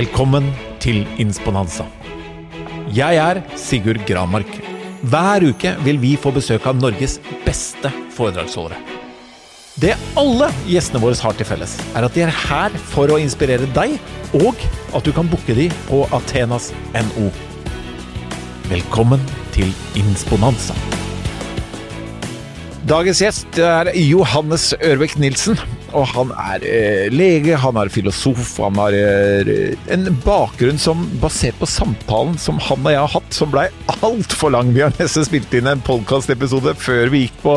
Velkommen til Insponanza. Jeg er Sigurd Granmark. Hver uke vil vi få besøk av Norges beste foredragsholdere. Det alle gjestene våre har til felles, er at de er her for å inspirere deg, og at du kan booke de på Athenas.no. Velkommen til Insponanza. Dagens gjest er Johannes Ørvek Nilsen. Og han er eh, lege, han er filosof, han har eh, en bakgrunn som basert på samtalen som han og jeg har hatt, som blei altfor lang. Vi har nesten spilt inn en podkastepisode før vi gikk, på,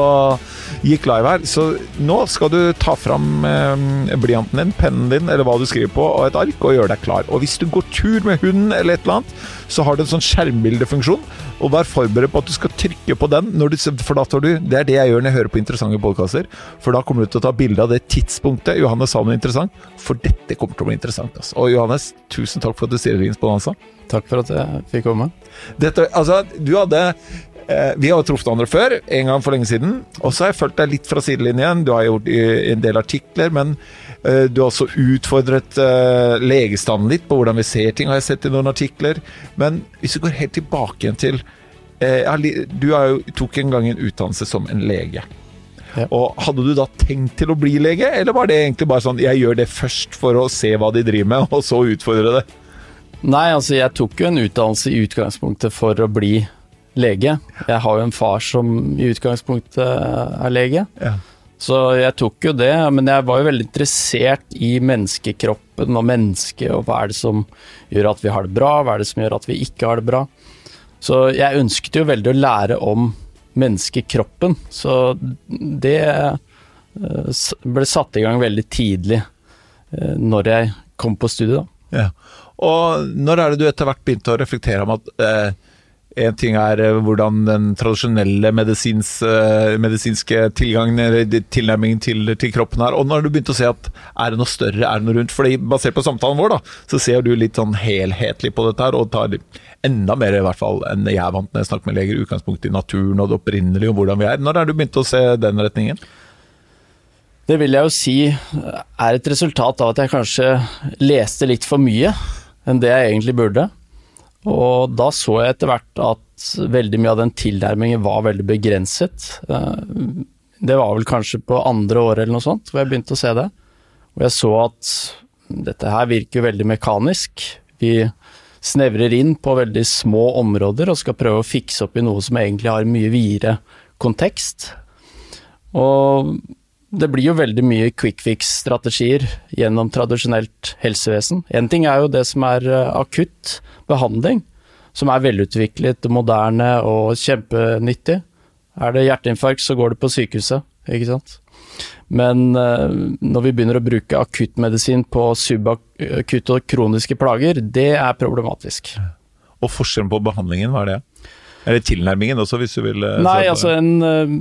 gikk live her. Så nå skal du ta fram eh, blyanten din, pennen din, eller hva du skriver på, og et ark, og gjøre deg klar. Og hvis du går tur med hunden eller et eller annet, så har du en sånn skjermbildefunksjon. Og vær forberedt på at du skal trykke på den, du, for da tar du Det er det jeg gjør når jeg hører på interessante podkaster, for da kommer du til å ta bilde av det tidspunktet Johannes sa noe interessant, for dette kommer til å bli interessant. Altså. Og Johannes, tusen takk for at du stiller inn på Takk for at jeg fikk komme. Dette, altså, du hadde eh, vi har jo truffet hverandre før, en gang for lenge siden. Og så har jeg fulgt deg litt fra sidelinjen. Du har gjort en del artikler, men uh, du har også utfordret legestanden litt på hvordan vi ser ting, har jeg sett i noen artikler. Men hvis vi går helt tilbake igjen til Du jo, tok en gang en utdannelse som en lege. Ja. Og Hadde du da tenkt til å bli lege, eller var det egentlig bare sånn jeg gjør det først for å se hva de driver med, og så utfordre det? Nei, altså jeg tok jo en utdannelse i utgangspunktet for å bli lege. Jeg har jo en far som i utgangspunktet er lege. Ja. Så jeg tok jo det, men jeg var jo veldig interessert i menneskekroppen og mennesket, og hva er det som gjør at vi har det bra, hva er det som gjør at vi ikke har det bra. Så jeg ønsket jo veldig å lære om menneskekroppen. Så det eh, ble satt i gang veldig tidlig eh, når jeg kom på studiet. Ja. Og når er det du etter hvert begynte å reflektere om at eh, en ting er eh, hvordan den tradisjonelle medisins, medisinske tilgangen, tilnærmingen til, til, kroppen er, og når du begynte å se at er det noe større, er det noe rundt? Fordi Basert på samtalen vår, da, så ser du litt sånn helhetlig på dette her, og tar enda mer i hvert fall enn jeg vant når jeg snakker med leger, utgangspunkt i naturen og det opprinnelige og hvordan vi er. Når er du begynt å se den retningen? Det vil jeg jo si er et resultat av at jeg kanskje leste litt for mye enn det jeg egentlig burde. Og da så jeg etter hvert at veldig mye av den tilnærmingen var veldig begrenset. Eh, det var vel kanskje på andre året eller noe sånt hvor jeg begynte å se det. Og jeg så at dette her virker veldig mekanisk. Vi snevrer inn på veldig små områder og skal prøve å fikse opp i noe som egentlig har mye videre kontekst. Og det blir jo veldig mye quick fix-strategier gjennom tradisjonelt helsevesen. Én ting er jo det som er eh, akutt behandling, som er velutviklet, moderne og kjempenyttig. Er det hjerteinfarkt, så går det på sykehuset, ikke sant. Men uh, når vi begynner å bruke akuttmedisin på subakutte og kroniske plager, det er problematisk. Og forskjellen på behandlingen, hva er det? Eller tilnærmingen også, hvis du vil uh, Nei, altså en uh,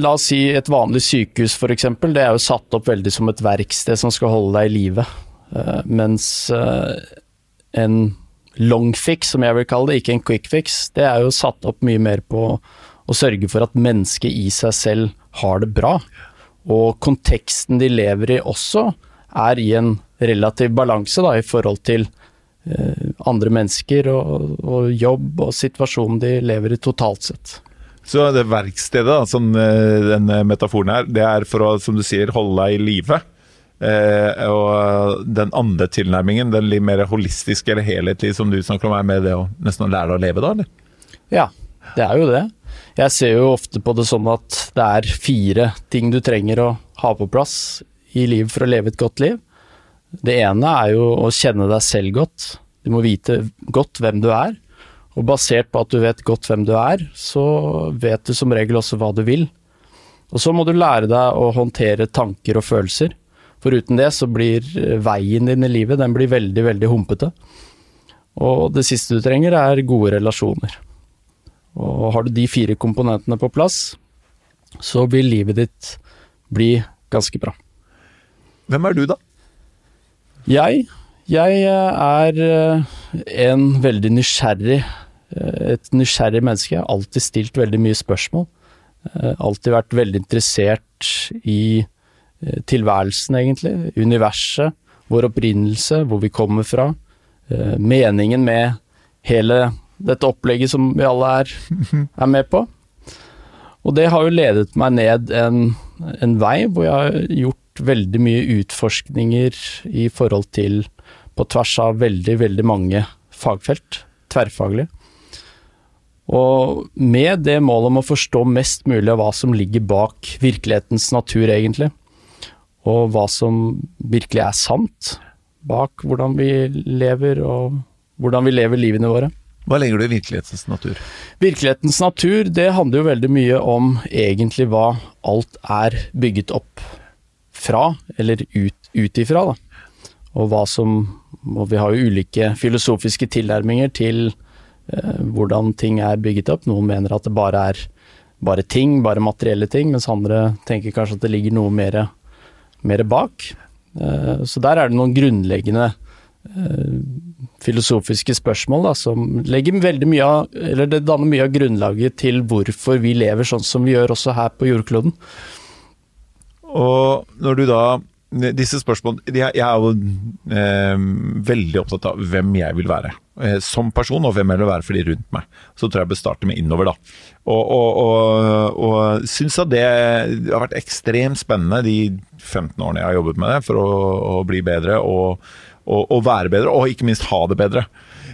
La oss si et vanlig sykehus f.eks. Det er jo satt opp veldig som et verksted som skal holde deg i live. mens en long fix, som jeg vil kalle det, ikke en quick fix, det er jo satt opp mye mer på å sørge for at mennesket i seg selv har det bra og konteksten de lever i også, er i en relativ balanse da, i forhold til eh, andre mennesker og, og, jobb og situasjonen de lever i totalt sett. Så det verkstedet, da, som eh, denne metaforen her, det er for å, som du sier, holde deg i live? Eh, og den andre tilnærmingen, den litt mer holistiske eller helhetlige som du snakker om, er med det å nesten lære deg å leve, da? eller? Ja, det er jo det. Jeg ser jo ofte på det sånn at det er fire ting du trenger å ha på plass i livet for å leve et godt liv. Det ene er jo å kjenne deg selv godt. Du må vite godt hvem du er. Og basert på at du vet godt hvem du er, så vet du som regel også hva du vil. Og så må du lære deg å håndtere tanker og følelser. For uten det så blir veien din i livet den blir veldig, veldig humpete. Og det siste du trenger er gode relasjoner. Og har du de fire komponentene på plass, så vil livet ditt bli ganske bra. Hvem er du, da? Jeg? Jeg er eh, en veldig nysgjerrig eh, Et nysgjerrig menneske. Jeg har alltid stilt veldig mye spørsmål. Eh, alltid vært veldig interessert i tilværelsen, egentlig. Universet, vår opprinnelse, hvor vi kommer fra. eh, meningen med hele dette opplegget som vi alle er, er med på. Og det har jo ledet meg ned en, en vei hvor jeg har gjort veldig mye utforskninger i forhold til på tvers av veldig, veldig mange fagfelt, tverrfaglig. Og med det målet om å forstå mest mulig av hva som ligger bak virkelighetens natur, egentlig. Og hva som virkelig er sant bak hvordan vi lever, og hvordan vi lever livene våre. Hva legger du i virkelighetens natur? Virkelighetens natur, det handler jo veldig mye om egentlig hva alt er bygget opp fra, eller ut, ifra, da. Og hva som Og vi har jo ulike filosofiske tilnærminger til eh, hvordan ting er bygget opp. Noen mener at det bare er bare ting, bare materielle ting, mens andre tenker kanskje at det ligger noe mer, mer bak. Eh, så der er det noen grunnleggende eh, filosofiske spørsmål da, som legger veldig mye av, eller det danner mye av grunnlaget til hvorfor vi lever sånn som vi gjør også her på jordkloden. Og når du da disse spørsmålene Jeg, er jo eh, veldig opptatt av hvem jeg vil være eh, som person, og hvem jeg vil være for de rundt meg. Så tror jeg jeg bør starte med innover, da. Og, og, og, og syns at det har vært ekstremt spennende de 15 årene jeg har jobbet med det, for å, å bli bedre og, og, være bedre, og ikke minst ha det bedre.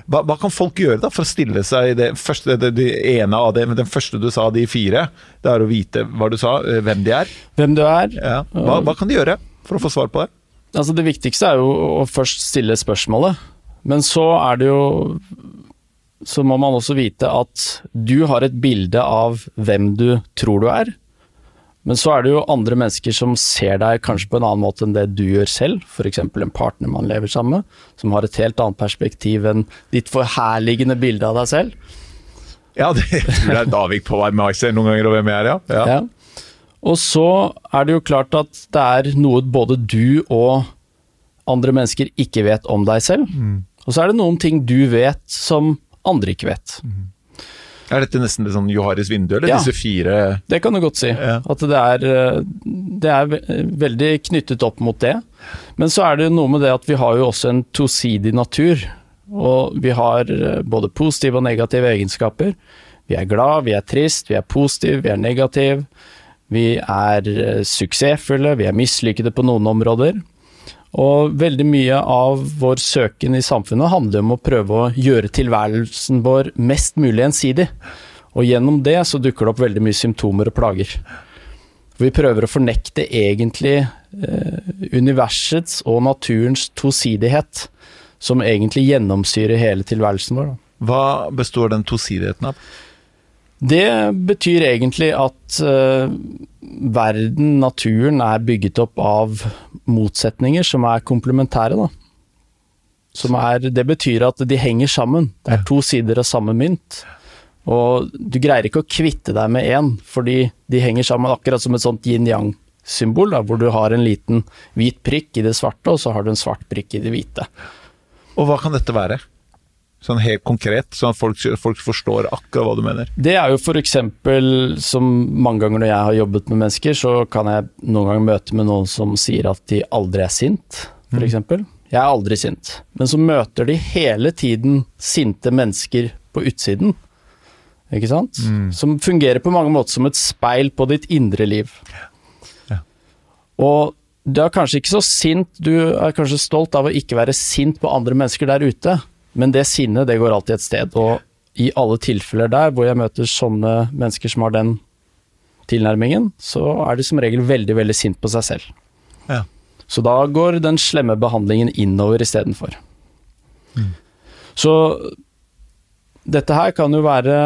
Hva, hva, kan folk gjøre da for å stille seg det første, det, det ene av det, den første du sa, de fire? Det er å vite hva du sa, eh, hvem de er. Hvem du er. Ja. Hva, hva kan de gjøre? for å få svar på det? Altså Det viktigste er jo å først stille spørsmålet, men så er det jo Så må man også vite at du har et bilde av hvem du tror du er. Men så er det jo andre mennesker som ser deg kanskje på en annen måte enn det du gjør selv, f.eks. en partner man lever sammen med, som har et helt annet perspektiv enn ditt forherligende bilde av deg selv. Ja, det, jeg tror det er Davik på jeg ser noen ganger, og hvem jeg er, ja. ja. ja. Og så er det jo klart at det er noe både du og andre mennesker ikke vet om deg selv. Mm. Og så er det noen ting du vet som andre ikke vet. Mm. Er dette nesten litt sånn Joharis vindu, eller ja, disse fire Det kan du godt si. Ja. At det er, det er veldig knyttet opp mot det. Men så er det noe med det at vi har jo også en tosidig natur. Og vi har både positive og negative egenskaper. Vi er glad, vi er trist, vi er positive, vi er negative. Vi er eh, suksessfulle, vi er mislykkede på noen områder. Og veldig mye av vår søken i samfunnet handler om å prøve å gjøre tilværelsen vår mest mulig ensidig. Og gjennom det så dukker det opp veldig mye symptomer og plager. Vi prøver å fornekte egentlig eh, universets og naturens tosidighet, som egentlig gjennomsyrer hele tilværelsen vår. Hva består den tosidigheten av? Det betyr egentlig at uh, verden, naturen, er bygget opp av motsetninger som er komplementære, da. Som er, det betyr at de henger sammen. Det er to sider av samme mynt. Og du greier ikke å kvitte deg med én, fordi de henger sammen akkurat som et sånt yin-yang-symbol, hvor du har en liten hvit prikk i det svarte, og så har du en svart prikk i det hvite. Og hva kan dette være? Sånn helt konkret, sånn at folk, folk, forstår akkurat hva du mener. Det er jo f.eks. som mange ganger når jeg har jobbet med mennesker, så kan jeg noen ganger møte med noen som sier at de aldri er sint, f.eks. Mm. Jeg er aldri sint. Men så møter de hele tiden sinte mennesker på utsiden. Ikke sant? Mm. Som fungerer på mange måter som et speil på ditt indre liv. Ja. Og du er kanskje ikke så sint, du er kanskje stolt av å ikke være sint på andre mennesker der ute. Men det sinnet, det går alltid et sted. Og i alle tilfeller der hvor jeg møter sånne mennesker som har den tilnærmingen, så er de som regel veldig, veldig sint på seg selv. Ja. Så da går den slemme behandlingen innover istedenfor. Mm. Så dette her kan jo være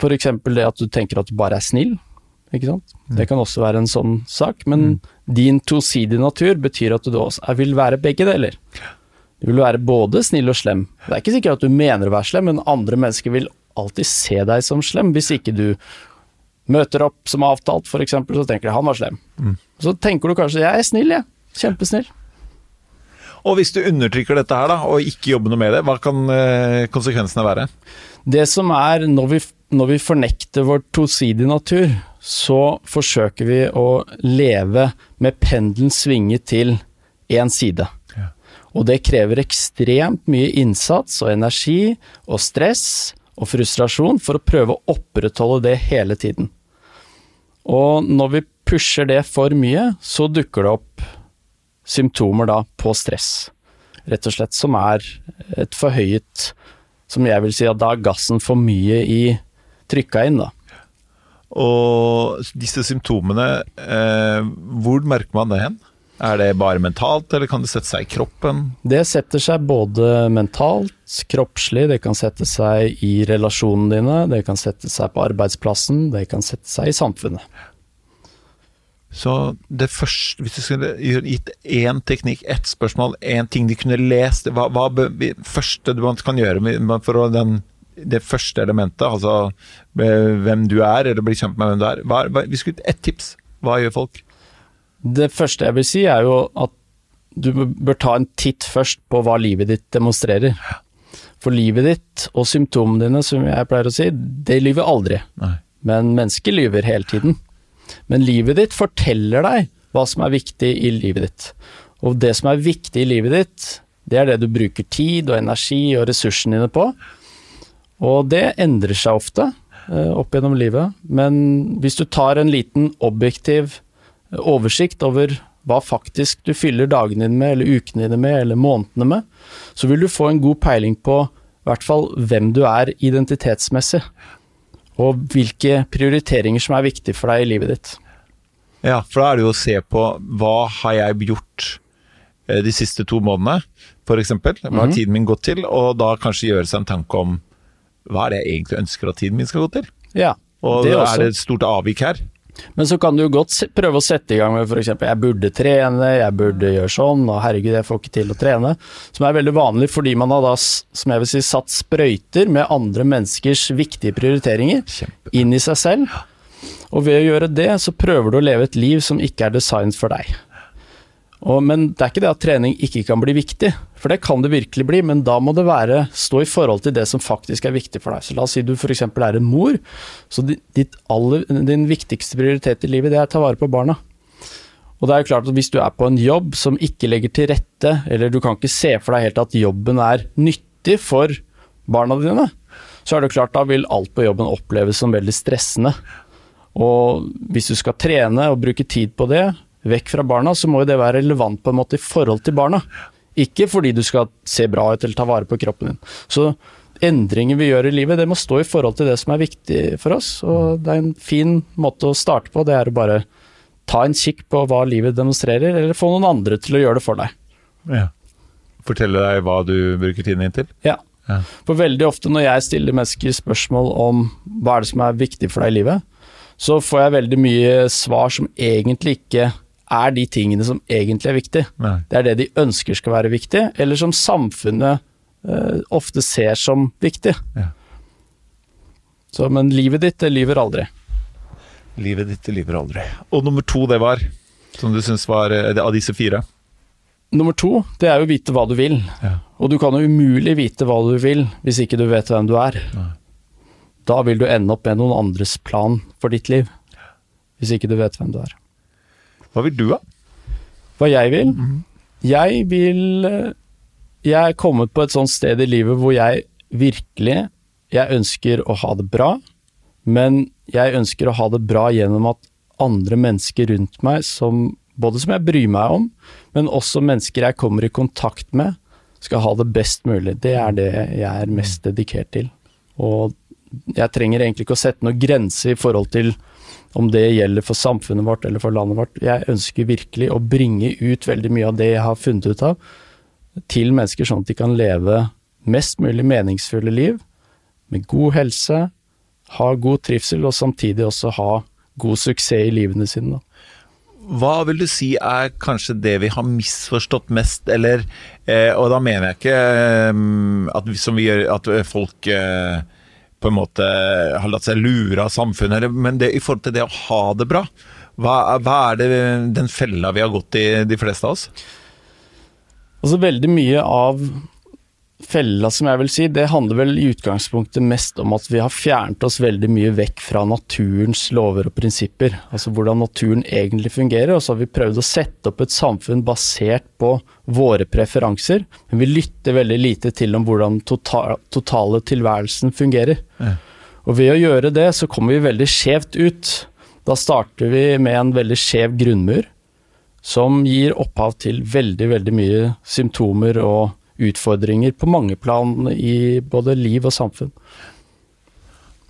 f.eks. det at du tenker at du bare er snill. Ikke sant? Mm. Det kan også være en sånn sak, men mm. din tosidige natur betyr at du også vil være begge deler. Du vil være både snill og slem. Det er ikke sikkert at du mener å være slem, men andre mennesker vil alltid se deg som slem. Hvis ikke du møter opp som avtalt, f.eks., så tenker de han var slem. Mm. Så tenker du kanskje jeg er snill, jeg. Kjempesnill. Og hvis du undertrykker dette her, da, og ikke jobber noe med det, hva kan eh, konsekvensene være? Det som er, når vi, når vi fornekter vår tosidige natur, så forsøker vi å leve med pendelen svinget til én side. Og det krever ekstremt mye innsats og energi og stress og frustrasjon for å prøve å opprettholde det hele tiden. Og når vi pusher det for mye, så dukker det opp symptomer da på stress, rett og slett, som er et forhøyet Som jeg vil si at da er gassen for mye i trykka inn, da. Og disse symptomene, eh, hvor merker man det hen? Er det bare mentalt, eller kan det sette seg i kroppen? Det setter seg både mentalt, kroppslig, det kan sette seg i relasjonene dine, det kan sette seg på arbeidsplassen, det kan sette seg i samfunnet. Så det første, hvis du skulle gitt én teknikk, ett spørsmål, én ting de kunne lest Hva, hva første man kan gjøre for den, det første elementet, altså hvem du er, eller bli kjent med hvem du er hva, Hvis du skulle ett tips, hva gjør folk? Det første jeg vil si, er jo at du bør ta en titt først på hva livet ditt demonstrerer. For livet ditt og symptomene dine, som jeg pleier å si, det lyver aldri. Nei. Men mennesker lyver hele tiden. Men livet ditt forteller deg hva som er viktig i livet ditt. Og det som er viktig i livet ditt, det er det du bruker tid og energi og ressursene dine på. Og det endrer seg ofte eh, opp gjennom livet, men hvis du tar en liten objektiv oversikt over hva faktisk du fyller dagene dine med, eller ukene dine med, eller månedene med, så vil du få en god peiling på i hvert fall hvem du er identitetsmessig og hvilke prioriteringer som er viktige for deg i livet ditt. Ja, for da er det jo å se på hva har jeg gjort eh, de siste to månedene, f.eks. Hva har mhm. tiden min gått til? Og da kanskje gjøre seg en tanke om hva er det jeg egentlig ønsker at tiden min skal gå til? Ja, og det er det et stort avvik her? Men så kan du godt prøve å sette i gang med f.eks. jeg burde trene, jeg burde gjøre sånn, og herregud, jeg får ikke til å trene. Som er veldig vanlig fordi man har da, som jeg vil si, satt sprøyter med andre menneskers viktige prioriteringer Kjempe. inn i seg selv. Og ved å gjøre det, så prøver du å leve et liv som ikke er designet for deg. Og, men det er ikke det at trening ikke kan bli viktig, for det kan det virkelig bli, men da må det være, stå i forhold til det som faktisk er viktig for deg. Så La oss si du f.eks. er en mor, så aller, din viktigste prioritet i livet det er å ta vare på barna. Og det er jo klart at Hvis du er på en jobb som ikke legger til rette, eller du kan ikke se for deg helt at jobben er nyttig for barna dine, så er det klart da vil alt på jobben oppleves som veldig stressende. Og hvis du skal trene og bruke tid på det, vekk fra barna, så må jo det være relevant på en måte i forhold til barna. Ikke fordi du skal se bra ut eller ta vare på kroppen din. Så endringer vi gjør i livet, det må stå i forhold til det som er viktig for oss. Og det er en fin måte å starte på, det er å bare ta en kikk på hva livet demonstrerer, eller få noen andre til å gjøre det for deg. Ja. Fortelle deg hva du bruker tiden din til? Ja. ja. For veldig ofte når jeg stiller mennesker spørsmål om hva er det som er viktig for deg i livet, så får jeg veldig mye svar som egentlig ikke er de tingene som egentlig er viktig. Nei. Det er det de ønsker skal være viktig, eller som samfunnet uh, ofte ser som viktig. Ja. Så, men livet ditt, det lyver aldri. Livet ditt, det lyver aldri. Og nummer to, det var? Som du syns var eh, av disse fire? Nummer to, det er jo å vite hva du vil. Ja. Og du kan jo umulig vite hva du vil hvis ikke du vet hvem du er. Nei. Da vil du ende opp med noen andres plan for ditt liv. Hvis ikke du vet hvem du er. Hva vil du, da? Hva jeg vil? Mm. Jeg vil eh, Jeg er kommet på et sånt sted i livet hvor jeg virkelig Jeg ønsker å ha det bra, men jeg ønsker å ha det bra gjennom at andre mennesker rundt meg, som, både som jeg bryr meg om, men også mennesker jeg kommer i kontakt med, skal ha det best mulig. Det er det jeg er mest dedikert til. Og jeg trenger egentlig ikke å sette noen grense i forhold til om det gjelder for samfunnet vårt eller for landet vårt. Jeg ønsker virkelig å bringe ut veldig mye av det jeg har funnet ut av, til mennesker, sånn at de kan leve mest mulig meningsfulle liv, med god helse, ha god trivsel og samtidig også ha god suksess i livene sine. Hva vil du si er kanskje det vi har misforstått mest, eller eh, Og da mener jeg ikke eh, at, gjør, at folk eh, på en måte har latt seg lure av samfunnet, men det, i forhold til det å ha det bra, hva, hva er det den fella vi har gått i, de fleste av oss? Altså Veldig mye av fella, som jeg vil si, det handler vel i utgangspunktet mest om at vi har fjernet oss veldig mye vekk fra naturens lover og prinsipper. Altså hvordan naturen egentlig fungerer. Og så har vi prøvd å sette opp et samfunn basert på våre preferanser. Men vi lytter veldig lite til om hvordan total, totale tilværelsen fungerer. Ja. Og ved å gjøre det, så kommer vi veldig skjevt ut. Da starter vi med en veldig skjev grunnmur, som gir opphav til veldig, veldig mye symptomer og utfordringer på mange plan i både liv og samfunn.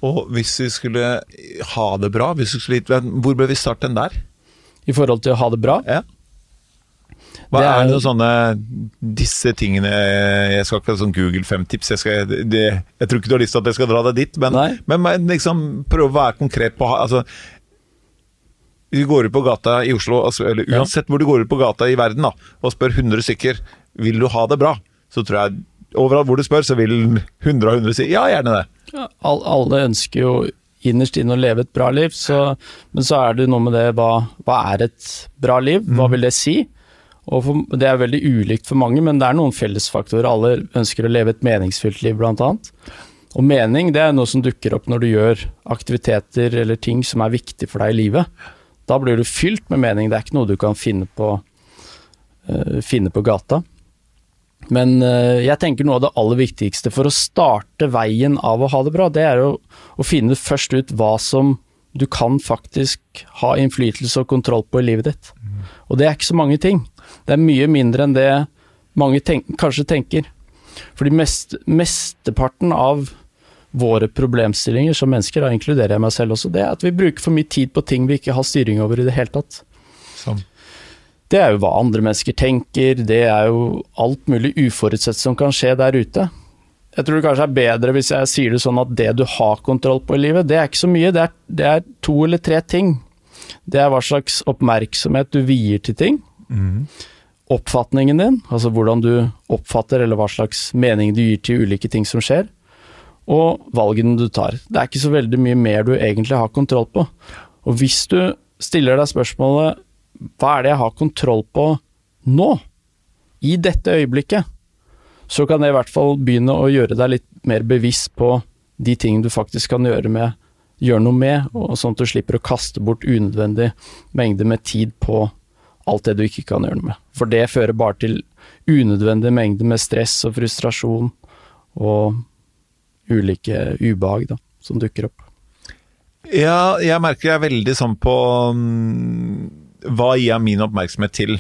Og hvis vi skulle ha det bra, skulle, hvor bør vi starte den der? I forhold til å ha det bra? Ja. Hva det er, er noen sånne Disse tingene Jeg skal ikke ha sånn Google 5-tips. Jeg, jeg, tror ikke du har lyst til at jeg skal dra deg dit, men, men liksom prøv å være konkret på altså, Hvis du går ut på gata i Oslo, altså, eller uansett ja. hvor du går ut på gata i verden da, og spør 100 stykker vil du ha det bra, så tror jeg overalt hvor du spør, så vil 100 av 100 si ja, gjerne det. Ja, alle ønsker jo innerst inne å leve et bra liv, så, men så er det noe med det hva, hva er et bra liv? Hva mm. vil det si? Og for, Det er veldig ulikt for mange, men det er noen fellesfaktorer. Alle ønsker å leve et meningsfylt liv, bl.a. Og mening det er noe som dukker opp når du gjør aktiviteter eller ting som er viktig for deg i livet. Da blir du fylt med mening, det er ikke noe du kan finne på, uh, finne på gata. Men uh, jeg tenker noe av det aller viktigste for å starte veien av å ha det bra, det er å, å finne først ut hva som du kan faktisk ha innflytelse og kontroll på i livet ditt. Og det er ikke så mange ting. Det er mye mindre enn det mange tenk, kanskje tenker. Fordi mest, mesteparten av våre problemstillinger som mennesker, da inkluderer jeg meg selv også, det er at vi bruker for mye tid på ting vi ikke har styring over i det hele tatt. Det er jo hva andre mennesker tenker, det er jo alt mulig uforutsett som kan skje der ute. Jeg tror det kanskje er bedre hvis jeg sier det sånn at det du har kontroll på i livet, det er ikke så mye, det er, det er to eller tre ting. Det er hva slags oppmerksomhet du vier til ting. Mm. Oppfatningen din, altså hvordan du oppfatter eller hva slags mening du gir til ulike ting som skjer. Og valgene du tar. Det er ikke så veldig mye mer du egentlig har kontroll på. Og hvis du stiller deg spørsmålet hva er det jeg har kontroll på nå? I dette øyeblikket? Så kan det i hvert fall begynne å gjøre deg litt mer bevisst på de tingene du faktisk kan gjøre, med, gjøre noe med, og sånn at du slipper å kaste bort unødvendig mengde med tid på alt det du ikke kan gjøre noe med. For det fører bare til unødvendig mengde med stress og frustrasjon og ulike ubehag da, som dukker opp. Ja, jeg merker jeg er veldig sånn på um hva gir jeg min oppmerksomhet til?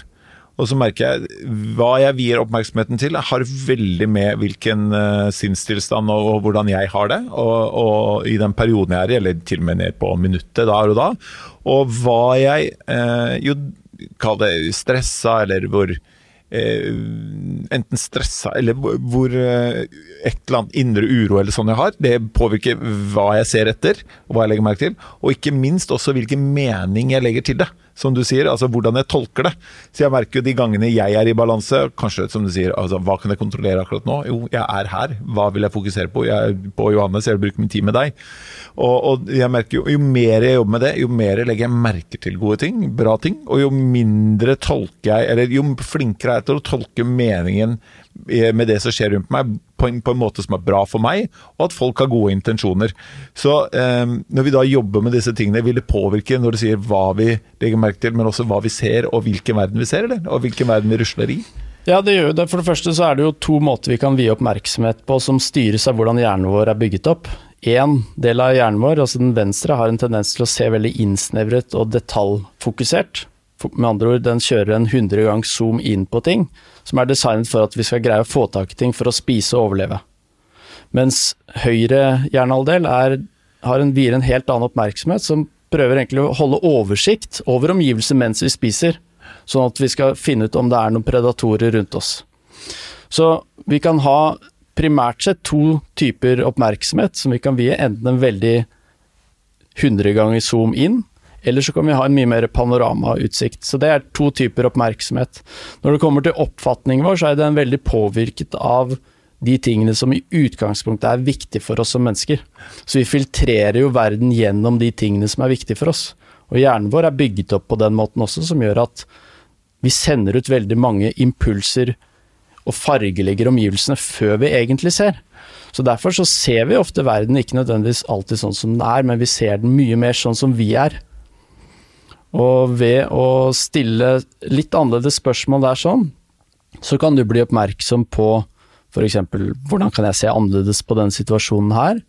Og så merker jeg hva jeg vier oppmerksomheten til, har veldig med hvilken uh, sinnstilstand og, og, hvordan jeg har det. Og, og, i den perioden jeg er i, eller til og med ned på minuttet der og da. Og hva jeg uh, jo kall det stressa, eller hvor uh, enten stressa eller hvor et eller annet indre uro eller sånn jeg har. Det påvirker hva jeg ser etter, og hva jeg legger merke til. Og ikke minst også hvilken mening jeg legger til det som du sier, altså hvordan jeg tolker det. Så jeg merker jo de gangene jeg er i balanse, kanskje som du sier, altså hva kan jeg kontrollere akkurat nå? Jo, jeg er her, hva vil jeg fokusere på? Jeg er på Johannes, jeg vil bruke min tid med deg. Og, og jeg merker jo, jo mer jeg jobber med det, jo mer legger jeg merke til gode ting, bra ting, og jo mindre tolker jeg, eller jo flinkere jeg er til å tolke meningen med det som skjer rundt meg, på en, på en, måte som er bra for meg, og at folk har gode intensjoner. Så eh, når vi da jobber med disse tingene, vil det påvirke når du sier hva vi legger merke til, men også hva vi ser, og hvilken verden vi ser, eller? Og hvilken verden vi rusler i? Ja, det gjør jo det. For det første så er det jo to måter vi kan vie oppmerksomhet på som styres av hvordan hjernen vår er bygget opp. Én del av hjernen vår, altså den venstre, har en tendens til å se veldig innsnevret og detaljfokusert. Med andre ord, den kjører en 100 gang zoom inn på ting, som er designet for at vi skal greie å få tak i ting for å spise og overleve. Mens høyre hjernehalvdel har en, en helt annen oppmerksomhet, som prøver egentlig å holde oversikt over omgivelser mens vi spiser, sånn at vi skal finne ut om det er noen predatorer rundt oss. Så vi kan ha primært sett to typer oppmerksomhet som vi kan vie, enten en veldig 100 ganger zoom inn, eller så kan vi ha en mye mer panoramautsikt. Så det er to typer oppmerksomhet. Når det kommer til oppfatningen vår, så er den veldig påvirket av de tingene som i utgangspunktet er viktige for oss som mennesker. Så vi filtrerer jo verden gjennom de tingene som er viktige for oss. Og hjernen vår er bygget opp på den måten også, som gjør at vi sender ut veldig mange impulser og fargelegger omgivelsene før vi egentlig ser. Så Derfor så ser vi ofte verden ikke nødvendigvis alltid sånn som den er, men vi ser den mye mer sånn som vi er. Og ved å stille litt annerledes spørsmål der sånn, så kan du bli oppmerksom på f.eks. hvordan kan jeg se annerledes på denne situasjonen her?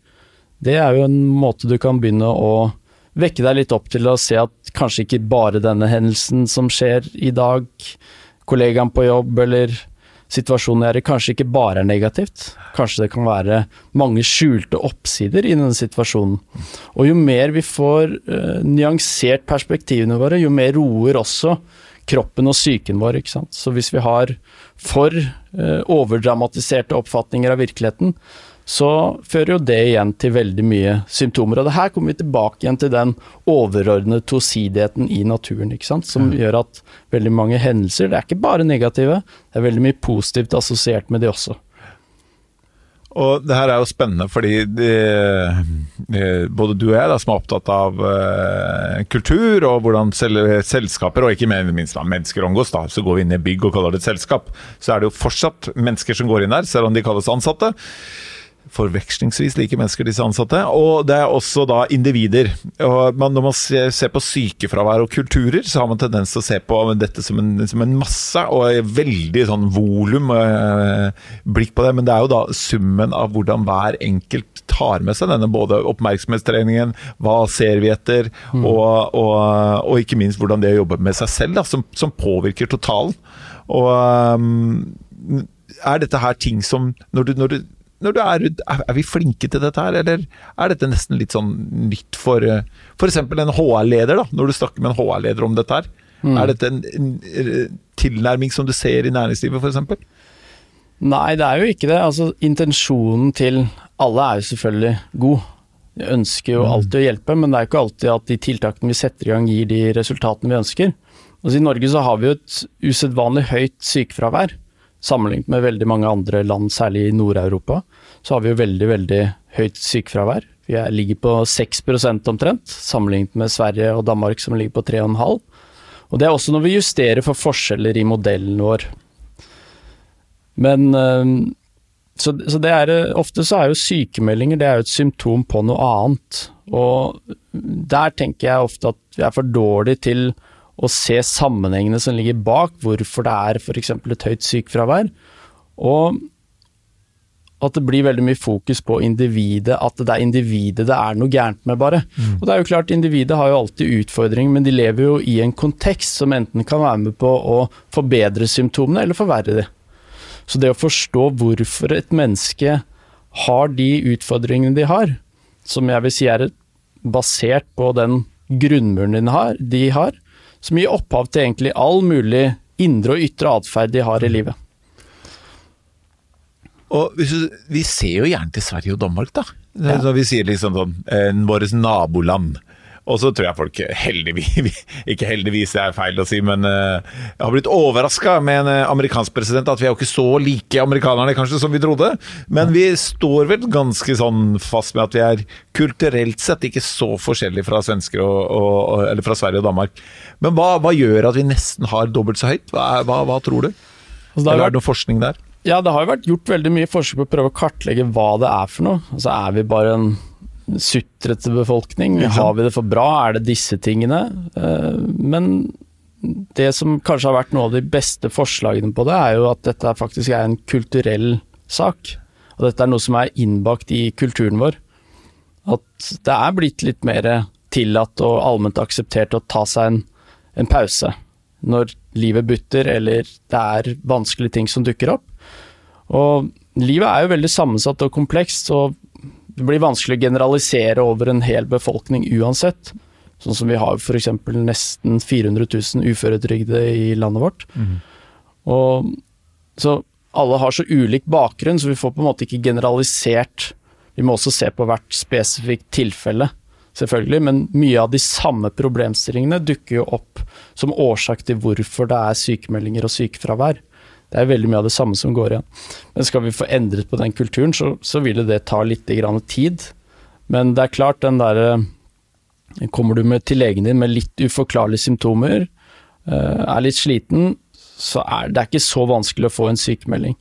Det er jo en måte du kan begynne å vekke deg litt opp til å se at kanskje ikke bare denne hendelsen som skjer i dag, kollegaen på jobb eller situasjonen jeg er i, kanskje ikke bare er negativt. Kanskje det kan være mange skjulte oppsider i denne situasjonen. Og jo mer vi får uh, nyansert perspektivene våre, jo mer roer også kroppen og psyken vår. ikke sant? Så hvis vi har for eh, overdramatiserte oppfatninger av virkeligheten, så fører jo det igjen til veldig mye symptomer. Og det her kommer vi tilbake igjen til den overordnede tosidigheten i naturen, ikke sant? som mm. gjør at veldig mange hendelser, det er ikke bare negative, det er veldig mye positivt assosiert med de også. Og det her er jo spennende, fordi de, både du og jeg da, som er opptatt av uh, kultur og hvordan sel selskaper, og ikke minst da, mennesker omgås, da, så går vi inn i bygg og kaller det et selskap, så er det jo fortsatt mennesker som går inn der, selv om de kalles ansatte forvekslingsvis like mennesker, disse ansatte. Og det er også da individer. Og man, når man ser på sykefravær og kulturer, så har man tendens til å se på dette som en, som en masse, og veldig sånn volum eh, blikk på det. Men det er jo da summen av hvordan hver enkelt tar med seg denne både oppmerksomhetstreningen, hva ser vi etter, mm. og, og, og, ikke minst hvordan det å jobbe med seg selv, da, som, som påvirker totalen. Og um, er dette her ting som når du, når du når du er, er vi flinke til dette her, eller er dette nesten litt sånn nytt for f.eks. en HR-leder, da, når du snakker med en HR-leder om dette her? Mm. Er dette en, en, tilnærming som du ser i næringslivet, f.eks.? Nei, det er jo ikke det. Altså, intensjonen til alle er jo selvfølgelig god. Vi ønsker jo mm. alltid å hjelpe, men det er ikke alltid at de tiltakene vi setter i gang gir de resultatene vi ønsker. Altså, I Norge så har vi jo et usedvanlig høyt sykefravær. Sammenlignet med veldig mange andre land, særlig i Nord-Europa, så har vi jo veldig, veldig høyt sykefravær. Vi ligger på 6% omtrent, sammenlignet med Sverige og Danmark som ligger på 3,5 Og det er også når vi justerer for forskjeller i modellen vår. Men eh, så, så er, ofte så er jo sykemeldinger det er jo et symptom på noe annet. Og der tenker jeg ofte at vi er for dårlige til og se sammenhengene som ligger bak hvorfor det er f.eks. et høyt sykefravær. Og at det blir veldig mye fokus på individet, at det er individet det er noe gærent med, bare. Mm. Og det er jo klart, individet har jo alltid utfordringer, men de lever jo i en kontekst som enten kan være med på å forbedre symptomene eller forverre de. Så det å forstå hvorfor et menneske har de utfordringene de har, som jeg vil si er basert på den grunnmuren de har, de har som gir opphav til egentlig all mulig indre og ytre atferd de har i livet. Og Vi ser jo gjerne til Sverige og Danmark, da. Ja. vi sier liksom sånn eh, Våre naboland. Og så tror jeg folk heldigvis Ikke heldigvis, det er feil å si, men jeg har blitt overraska med en uh, amerikansk president. At vi er jo ikke så like amerikanerne kanskje som vi trodde. Men vi står vel ganske sånn fast med at vi er kulturelt sett ikke så forskjellige fra og, og, eller fra Sverige og Danmark. Men hva, hva, gjør at vi nesten har dobbelt så høyt? Hva, hva, hva tror du? Altså, eller er det noe forskning der? Ja, det har jo vært gjort veldig mye forsøk på å prøve å kartlegge hva det er for noe. Altså, er vi bare en sutrete befolkning? Har vi det for bra? Er det disse tingene? Eh, men det som kanskje har vært noe av de beste forslagene på det, er jo at dette faktisk er en kulturell sak. Og dette er noe som er innbakt i kulturen vår. At det er blitt litt mer tillatt og allment akseptert å ta seg en, en pause når livet butter eller det er vanskelige ting som dukker opp. Og livet er jo veldig sammensatt og komplekst, og det blir vanskelig å generalisere over en hel befolkning uansett. Sånn som vi har f.eks. nesten 400 000 uføretrygde i landet vårt. Mm. Og, så alle har så ulik bakgrunn, så vi får på en måte ikke generalisert. Vi må også se på hvert spesifikt tilfelle, selvfølgelig, men mye av de samme problemstillingene dukker jo opp som årsak til hvorfor det er sykemeldinger og sykefravær. Det er veldig mye av det samme som går igjen. Men skal vi få endret på den kulturen, så, så vil det ta litt tid. Men det er klart, den derre Kommer du med til legen din med litt uforklarlige symptomer, eh, er litt sliten, så er det ikke så vanskelig å få en sykemelding.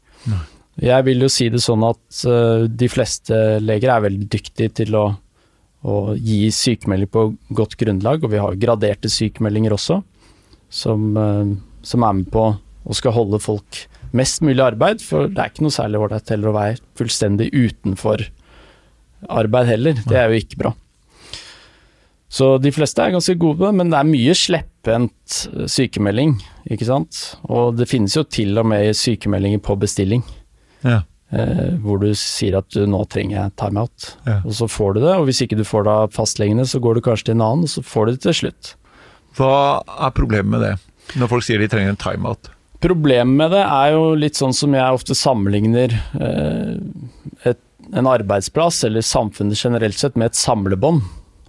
Jeg vil jo si det sånn at uh, de fleste leger er veldig dyktige til å, å gi sykemelding på godt grunnlag, og vi har graderte sykemeldinger også, som, som er med på å skal holde folk mest mulig arbeid, for det er ikke noe særlig ålreit heller å være fullstendig utenfor arbeid heller. Det er jo ikke bra. Så de fleste er ganske gode men det er mye slepphendt sykemelding, ikke sant. Og det finnes jo til og med sykemeldinger på bestilling. Ja. Eh, hvor du sier at du, nå trenger jeg timeout, Ja. og så får du det. Og hvis ikke du får det av fastlegene, så går du kanskje til en annen, og så får du det til slutt. Hva er problemet med det, når folk sier de trenger en timeout? Problemet med det er jo litt sånn som jeg ofte sammenligner eh, et, en arbeidsplass, eller samfunnet generelt sett, med et samlebånd.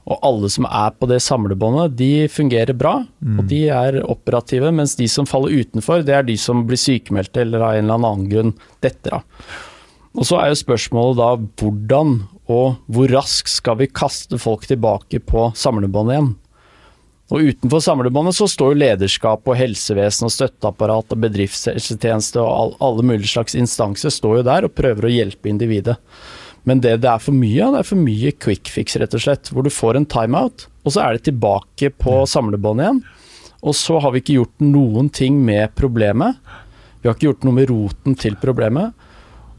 Og alle som er på det samlebåndet, de fungerer bra, og de er operative. Mens de som faller utenfor, det er de som blir sykemeldte eller av en eller annen grunn detter av. Og så er jo spørsmålet da hvordan og hvor raskt skal vi kaste folk tilbake på samlebåndet igjen? Og utenfor samlebåndet så står jo lederskap og helsevesen og støtteapparat og bedriftshelsetjeneste og all, alle mulige slags instanser står jo der og prøver å hjelpe individet. Men det det er for mye av, det er for mye quick fix, rett og slett. Hvor du får en timeout, og så er det tilbake på samlebåndet igjen. Og så har vi ikke gjort noen ting med problemet. Vi har ikke gjort noe med roten til problemet.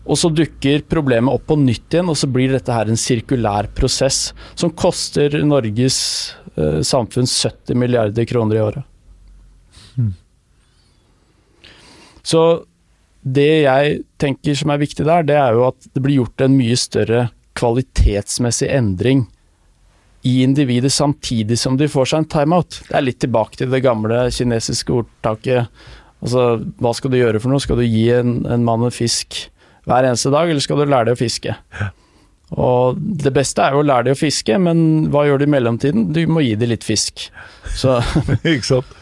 Og så dukker problemet opp på nytt igjen, og så blir dette her en sirkulær prosess som koster Norges eh, samfunn 70 milliarder kroner i året. Så det jeg tenker som er viktig der, det er jo at det blir gjort en mye større kvalitetsmessig endring i individet samtidig som de får seg en timeout. Det er litt tilbake til det gamle kinesiske ordtaket. Altså, hva skal du gjøre for noe? Skal du gi en, en mann en fisk hver eneste dag, eller skal du lære deg å fiske? Og det beste er jo å lære deg å fiske, men hva gjør du i mellomtiden? Du må gi dem litt fisk. Så Ikke sant?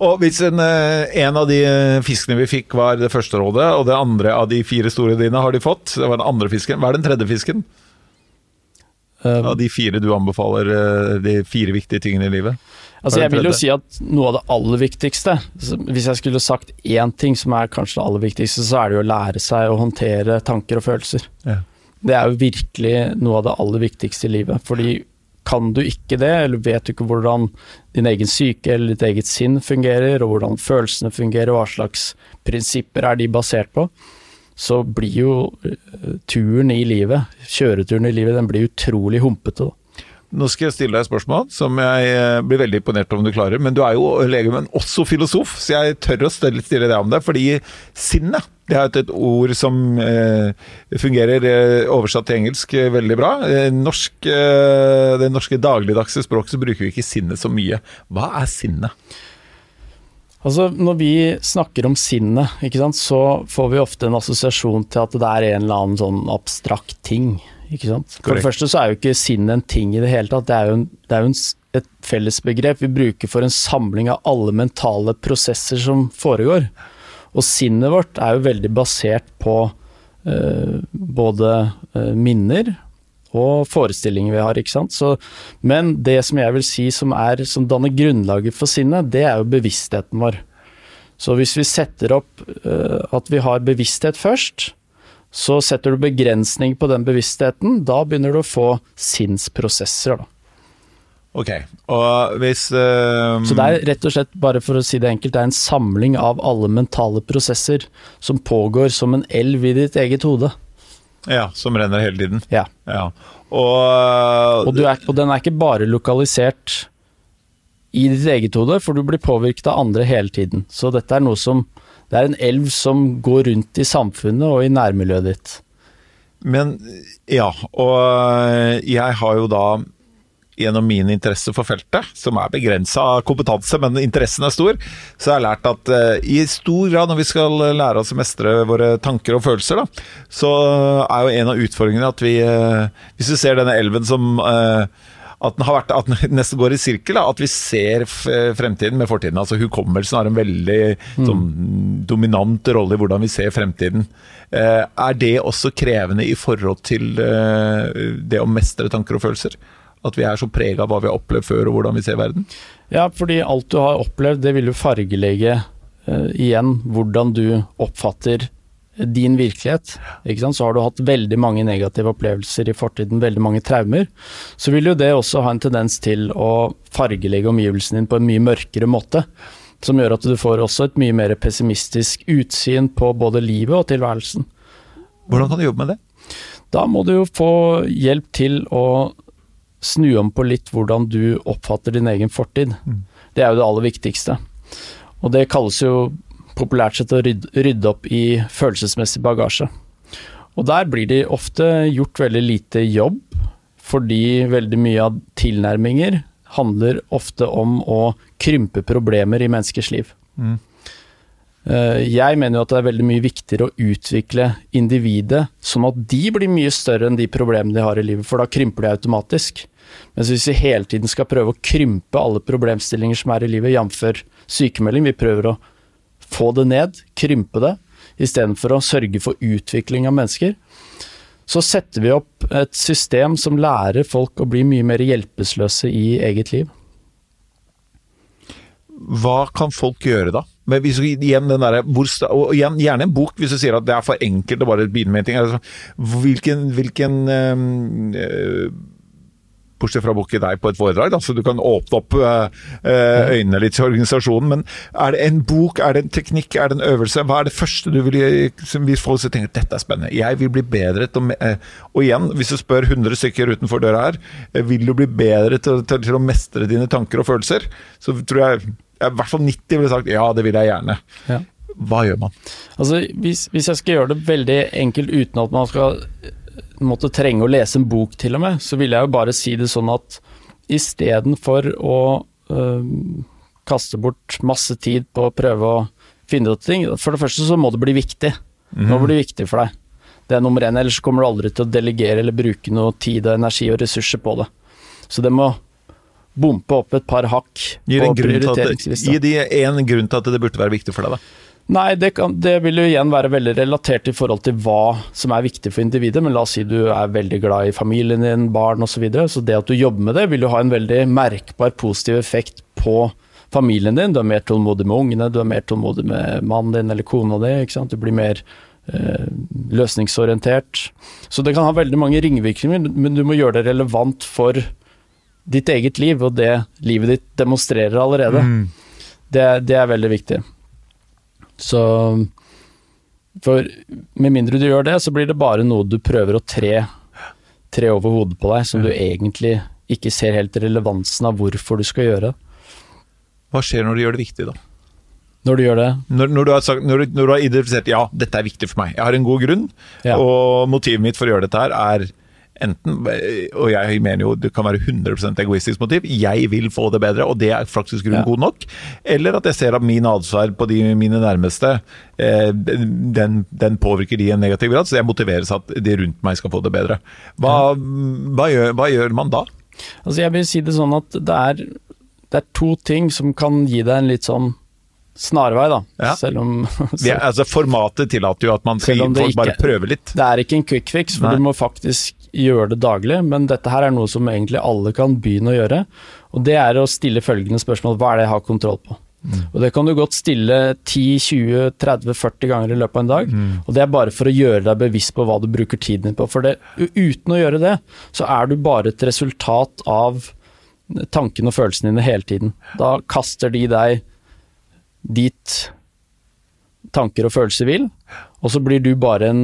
Og hvis en, eh, en av de eh, fiskene vi fikk var det første rådet, og det andre av de fire store dine har de fått, det var den andre fisken. Hva er den tredje fisken? eh, Av de fire du anbefaler, eh, de fire viktige tingene i livet? Altså jeg vil jo si at noe av det aller viktigste, hvis jeg skulle sagt én ting som er kanskje det aller viktigste, så er det jo å lære seg å håndtere tanker og følelser. Ja. Det er jo virkelig noe av det aller viktigste i livet. Fordi kan du ikke det, eller vet du ikke hvordan din egen syke eller ditt eget sinn fungerer, og hvordan følelsene fungerer, og hva slags prinsipper er de basert på, så blir jo eh, turen i livet, kjøreturen i livet, den blir utrolig humpete. da. Nå skal jeg stille deg et spørsmål som jeg eh, blir veldig imponert om du klarer. Men du er jo lege, men også filosof, så jeg tør å stille deg om det. Fordi sinnet det er et, ord som eh, fungerer eh, oversatt til engelsk eh, veldig bra. Norsk, eh, det norske dagligdagse språket så bruker vi ikke sinnet så mye. Hva er sinnet? Altså, Når vi snakker om sinnet, så får vi ofte en assosiasjon til at det er en eller annen sånn abstrakt ting. Ikke sant? For det første så er jo ikke sinn en ting i det hele tatt. Det er jo, en, det er jo en, et fellesbegrep vi bruker for en samling av alle mentale prosesser som foregår. Og sinnet vårt er jo veldig basert på eh, både eh, minner og forestillinger vi har, ikke sant. Så, men det som jeg vil si som, er, som danner grunnlaget for sinnet, det er jo bevisstheten vår. Så hvis vi setter opp uh, at vi har bevissthet først, så setter du begrensning på den bevisstheten, da begynner du å få sinnsprosesser. Da. Ok, og hvis uh, Så det er rett og slett, bare for å si det enkelt, det er en samling av alle mentale prosesser som pågår som en elv i ditt eget hode. Ja, som renner hele tiden. Ja. Ja. Og, Og, du er, og den er ikke bare lokalisert i ditt eget hode, for du blir påvirket av andre hele tiden. Så dette er noe som Det er en elv som går rundt i samfunnet og i nærmiljøet ditt. Men ja, og jeg har jo da gjennom min interesse for feltet, som er begrensa kompetanse, men interessen er stor, så har jeg lært at eh, i stor grad når vi skal lære oss å mestre våre tanker og følelser, da, så er jo en av utfordringene at vi eh, Hvis du ser denne elven som eh, at den har vært, at den nesten går i sirkel, da, at vi ser fremtiden med fortiden. Altså Hukommelsen har en veldig sånn, dominant rolle i hvordan vi ser fremtiden. Eh, er det også krevende i forhold til eh, det å mestre tanker og følelser? At vi er så prega av hva vi har opplevd før og hvordan vi ser verden? Ja, fordi alt du har opplevd, det vil jo fargelegge eh, igjen hvordan du oppfatter din virkelighet, så har du hatt veldig mange negative opplevelser i fortiden, veldig mange traumer, så vil jo det også ha en tendens til å fargelegge omgivelsene din på en mye mørkere måte. Som gjør at du får også et mye mer pessimistisk utsyn på både livet og tilværelsen. Hvordan kan du jobbe med det? Da må du jo få hjelp til å snu om på litt hvordan du oppfatter din egen fortid. Mm. Det er jo det aller viktigste. Og det kalles jo populært sett å rydde, rydde opp i følelsesmessig bagasje. Og der blir de ofte gjort veldig lite jobb, fordi veldig mye av tilnærminger handler ofte om å krympe problemer i menneskers liv. Mm. Eh, jeg mener jo at det er veldig mye viktigere å utvikle individet sånn at de blir mye større enn de problemene de har i livet, for da krymper de automatisk. Mens hvis vi hele tiden skal prøve å krympe alle problemstillinger som er i livet, jf. sykemelding, vi prøver å få det ned, krympe det, istedenfor å sørge for utvikling av mennesker, så setter vi opp et system som lærer folk å bli mye mer hjelpeløse i eget liv. Hva kan folk gjøre da? Men hvis, igjen, der, og igjen, gjerne en bok hvis du sier at det er for enkelt å bare begynne med en ting. Altså, hvilken, hvilken øh, Bortsett fra å booke deg på et foredrag, da, så du kan åpne opp øh, øynene litt til organisasjonen. Men er det en bok, er det en teknikk, er det en øvelse? Hva er det første du vil som Hvis folk tenker dette er spennende, jeg vil bli bedre til å Og igjen, hvis du spør 100 stykker utenfor døra her, vil du bli bedre til, til, til å mestre dine tanker og følelser, så tror jeg i hvert fall 90 ville sagt ja, det vil jeg gjerne. Ja. Hva gjør man? Altså, hvis, hvis, jeg skal gjøre det veldig enkelt uten at man skal måtte trenge å lese en bok til og med, så vil jeg jo bare si det sånn at istedenfor å øh, kaste bort masse tid på å prøve å finne ut ting For det første så må det bli viktig. Mm. Nå blir det viktig for deg. Det er nummer én, ellers kommer du aldri til å delegere eller bruke noe tid og energi og ressurser på det. Så det må bompe opp et par hakk på det, Gi de en grunn til at det burde være viktig for deg, da. Nei, det, kan, det, vil jo igjen være veldig relatert i forhold til hva som er viktig for individet. Men la oss si du er veldig glad i familien din, barn osv. Så, videre, så det at du jobber med det, vil jo ha en veldig merkbar positiv effekt på familien din. Du er mer tålmodig med ungene, du er mer tålmodig med mannen din eller kona di. Du blir mer eh, løsningsorientert. Så det kan ha veldig mange ringvirkninger, men du må gjøre det relevant for ditt eget liv, og det livet ditt demonstrerer allerede. Mm. Det, det er veldig viktig. Så For med mindre du gjør det, så blir det bare noe du prøver å tre, tre over hodet på deg, som du egentlig ikke ser helt relevansen av hvorfor du skal gjøre. Hva skjer når du gjør det viktig, da? Når du gjør det? Når, når, du, har sagt, når, du, når du har identifisert ja, dette er viktig for meg, jeg har en god grunn, ja. og motivet mitt for å gjøre dette her er enten, og jeg mener jo det kan være 100% egoistisk motiv, jeg vil få det bedre, og det er faktisk grunn ja. god nok. Eller at jeg ser at min atferd på de mine nærmeste, eh, den, den, påvirker de i en negativ grad, så jeg motiveres at de rundt meg skal få det bedre. Hva, hva, gjør, hva gjør, man da? Altså jeg vil si det sånn at det er, det er to ting som kan gi deg en litt sånn snarvei, da. Ja. Selv om så, altså Formatet tillater jo at man folk bare prøver litt. Det er ikke en quick fix, for Nei. du må faktisk gjøre det daglig, men dette her er noe som egentlig alle kan begynne å gjøre. Og det er å stille følgende spørsmål hva er det jeg har kontroll på? Mm. Og Det kan du godt stille 10-20-30-40 ganger i løpet av en dag. Mm. Og Det er bare for å gjøre deg bevisst på hva du bruker tiden din på. For det, uten å gjøre det, så er du bare et resultat av tankene og følelsene dine hele tiden. Da kaster de deg dit tanker og følelser vil, og så blir du bare en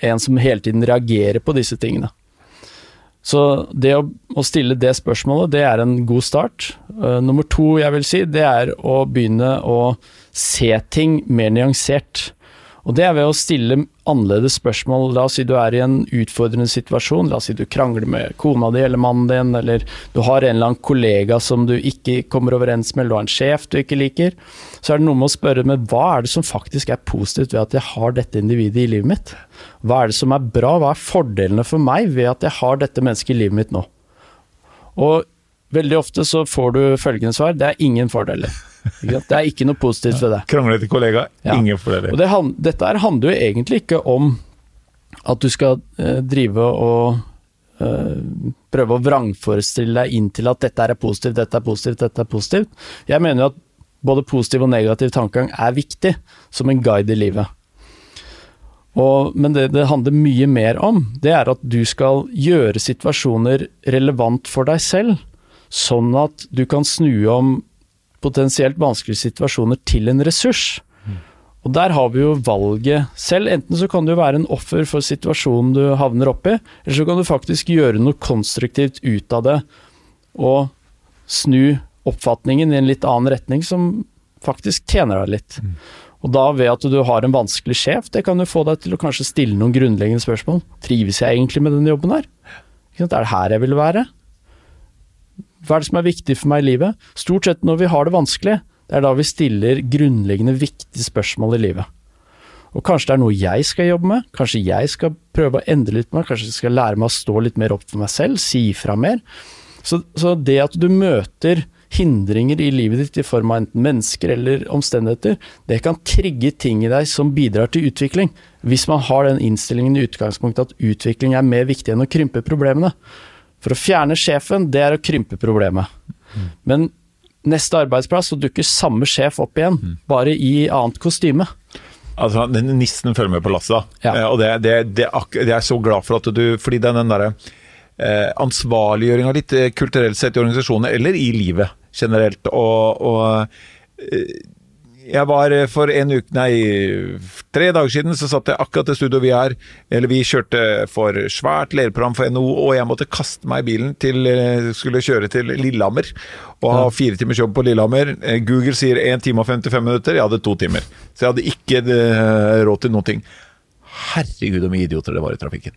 en som hele tiden reagerer på disse tingene. Så det å, å stille det spørsmålet, det er en god start. Uh, nummer to jeg vil si, det er å begynne å se ting mer nyansert. Og det er ved å stille annerledes spørsmål. La oss si du er i en utfordrende situasjon. La oss si du krangler med kona di eller mannen din, eller du har en eller annen kollega som du ikke kommer overens med, eller du har en sjef du ikke liker. Så er det noe med å spørre med hva er det som faktisk er positivt ved at jeg har dette individet i livet mitt? Hva er det som er bra, hva er fordelene for meg ved at jeg har dette mennesket i livet mitt nå? Og veldig ofte så får du følgende svar, det er ingen fordeler. Det er ikke noe positivt ved det. Kranglete kollega, ingen fordeler. Det, dette handler jo egentlig ikke om at du skal eh, drive og eh, prøve å vrangforestille deg inn til at dette er positivt, dette er positivt, dette er positivt. Jeg mener jo at både positiv og negativ tankegang er viktig som en guide i livet. Og, men det det handler mye mer om, det er at du skal gjøre situasjoner relevant for deg selv, sånn at du kan snu om potensielt vanskelige situasjoner til en ressurs. Og der har vi jo valget selv. Enten så kan du være en offer for situasjonen du havner oppi, eller så kan du faktisk gjøre noe konstruktivt ut av det og snu oppfatningen i en litt annen retning som faktisk tjener deg litt. Og da ved at du har en vanskelig sjef, det kan jo få deg til å kanskje stille noen grunnleggende spørsmål. Trives jeg egentlig med denne jobben her? Er det her jeg vil være? Hva er det som er viktig for meg i livet? Stort sett når vi har det vanskelig, det er da vi stiller grunnleggende viktige spørsmål i livet. Og kanskje det er noe jeg skal jobbe med, kanskje jeg skal prøve å endre litt meg, kanskje jeg skal lære meg å stå litt mer opp for meg selv, si ifra mer. Så, så det at du møter hindringer i livet ditt i form av enten mennesker eller omstendigheter, det kan trigge ting i deg som bidrar til utvikling. Hvis man har den innstillingen i utgangspunktet at utvikling er mer viktig enn å krympe problemene. For å fjerne sjefen, det er å krympe problemet. Men neste arbeidsplass så dukker samme sjef opp igjen, bare i annet kostyme. Altså, den Nissen følger med på lasset, da. Ja. Eh, og det, det, det, det er jeg så glad for at du Fordi den, den derre eh, ansvarliggjøringa litt eh, kulturelt sett i organisasjoner, eller i livet generelt, og, og eh, jeg var eh, for en uke, nei, tre dager siden så satt jeg akkurat i studio vi er, eller vi kjørte for svært lederprogram for NHO, og jeg måtte kaste meg i bilen til, eh, skulle kjøre til Lillehammer, og ha fire timers jobb på Lillehammer. Eh, Google sier 1 time og 55 minutter, jeg hadde to timer. Så jeg hadde ikke råd til noen ting. Herregud, hvor mye idioter det var i trafikken.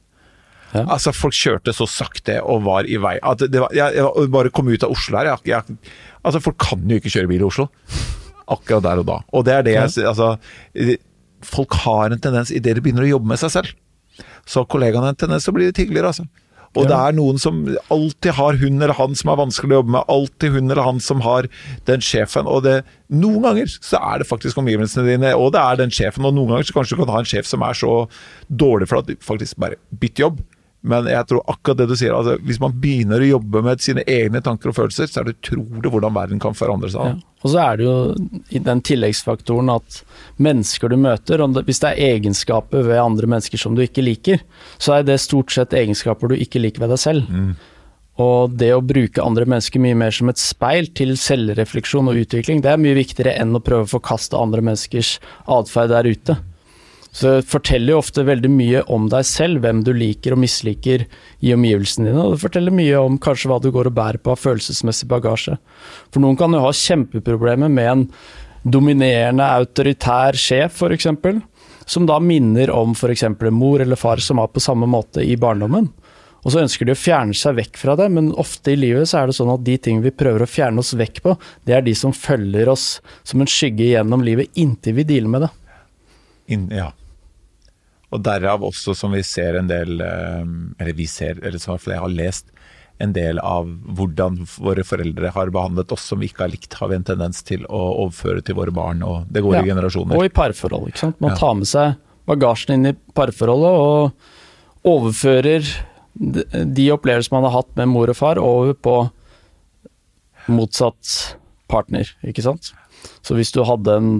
Ja. Altså, folk kjørte så sakte og var i vei at det var, jeg, jeg bare kom ut av Oslo her. Jeg, jeg, altså, folk kan jo ikke kjøre bil i Oslo. Akkurat der og da. Og det er det jeg altså, Folk har en tendens, idet de begynner å jobbe med seg selv, så har kollegaene en tendens til å bli litt hyggeligere, altså. Og det er noen som alltid har hun eller han som er vanskelig å jobbe med. Alltid hun eller han som har den sjefen. Og det, noen ganger så er det faktisk omgivelsene dine, og det er den sjefen. Og noen ganger så kanskje du kan ha en sjef som er så dårlig for at du faktisk bare bytter jobb. Men jeg tror akkurat det du sier, altså, hvis man begynner å jobbe med sine egne tanker og følelser, så er det utrolig hvordan verden kan forandre seg. Ja. Og så er det jo den tilleggsfaktoren at mennesker du møter, og hvis det er egenskaper ved andre mennesker som du ikke liker, så er det stort sett egenskaper du ikke liker ved deg selv. Og det å bruke andre mennesker mye mer som et speil til selvrefleksjon og utvikling, det er mye viktigere enn å prøve å forkaste andre menneskers atferd der ute. Så det forteller jo ofte veldig mye om deg selv, hvem du liker og misliker i omgivelsene dine, og det forteller mye om kanskje hva du går og bærer på av følelsesmessig bagasje. For noen kan jo ha kjempeproblemer med en dominerende, autoritær sjef, f.eks., som da minner om f.eks. mor eller far som var på samme måte i barndommen. Og så ønsker de å fjerne seg vekk fra det, men ofte i livet så er det sånn at de tingene vi prøver å fjerne oss vekk på, det er de som følger oss som en skygge gjennom livet inntil vi dealer med det. In, ja. Og derav også som vi ser en del eh, Eller vi ser, eller så jeg har lest en del av hvordan våre foreldre har behandlet oss som vi ikke har likt, har vi en tendens til å overføre til våre barn, og det går Ja. i generasjoner. Og i parforhold, ikke sant. Man tar med seg bagasjen inn i parforholdet og overfører de, de opplevelsene man har hatt med mor og far, over på motsatt partner, ikke sant. Så hvis du hadde en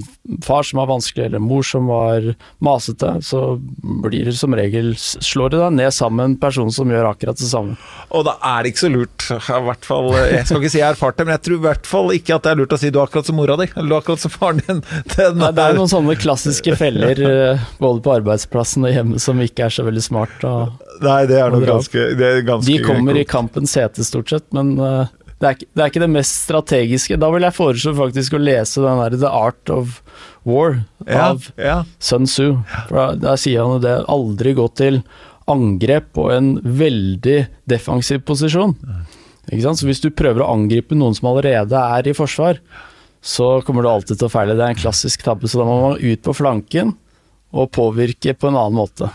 far som var vanskelig, eller en mor som var masete, så blir det som regel slår det deg ned sammen med en person som gjør akkurat det samme. Og da er det ikke så lurt. I hvert fall, jeg skal ikke si jeg har erfart det, men jeg tror i hvert fall ikke at det er lurt å si du er akkurat som mora di, eller du er akkurat som faren din. Nei, det er noen sånne klassiske feller eh, både på arbeidsplassen og hjemme som ikke er så veldig smart. Og Nei, det er nok ganske, det er ganske De kommer i kampens hete stort sett, men eh, det, er, ikke- det er ikke det mest strategiske. Da vil jeg foreslå faktisk å lese den der The Art of War av ja. Sun Tzu. For der sier han jo det, aldri gå til angrep på en veldig defensiv posisjon. Ikke sant? Så hvis du prøver å angripe noen som allerede er i forsvar, så kommer du alltid til å feile. Det er en klassisk tabbe, så da må man ut på flanken og påvirke på en annen måte.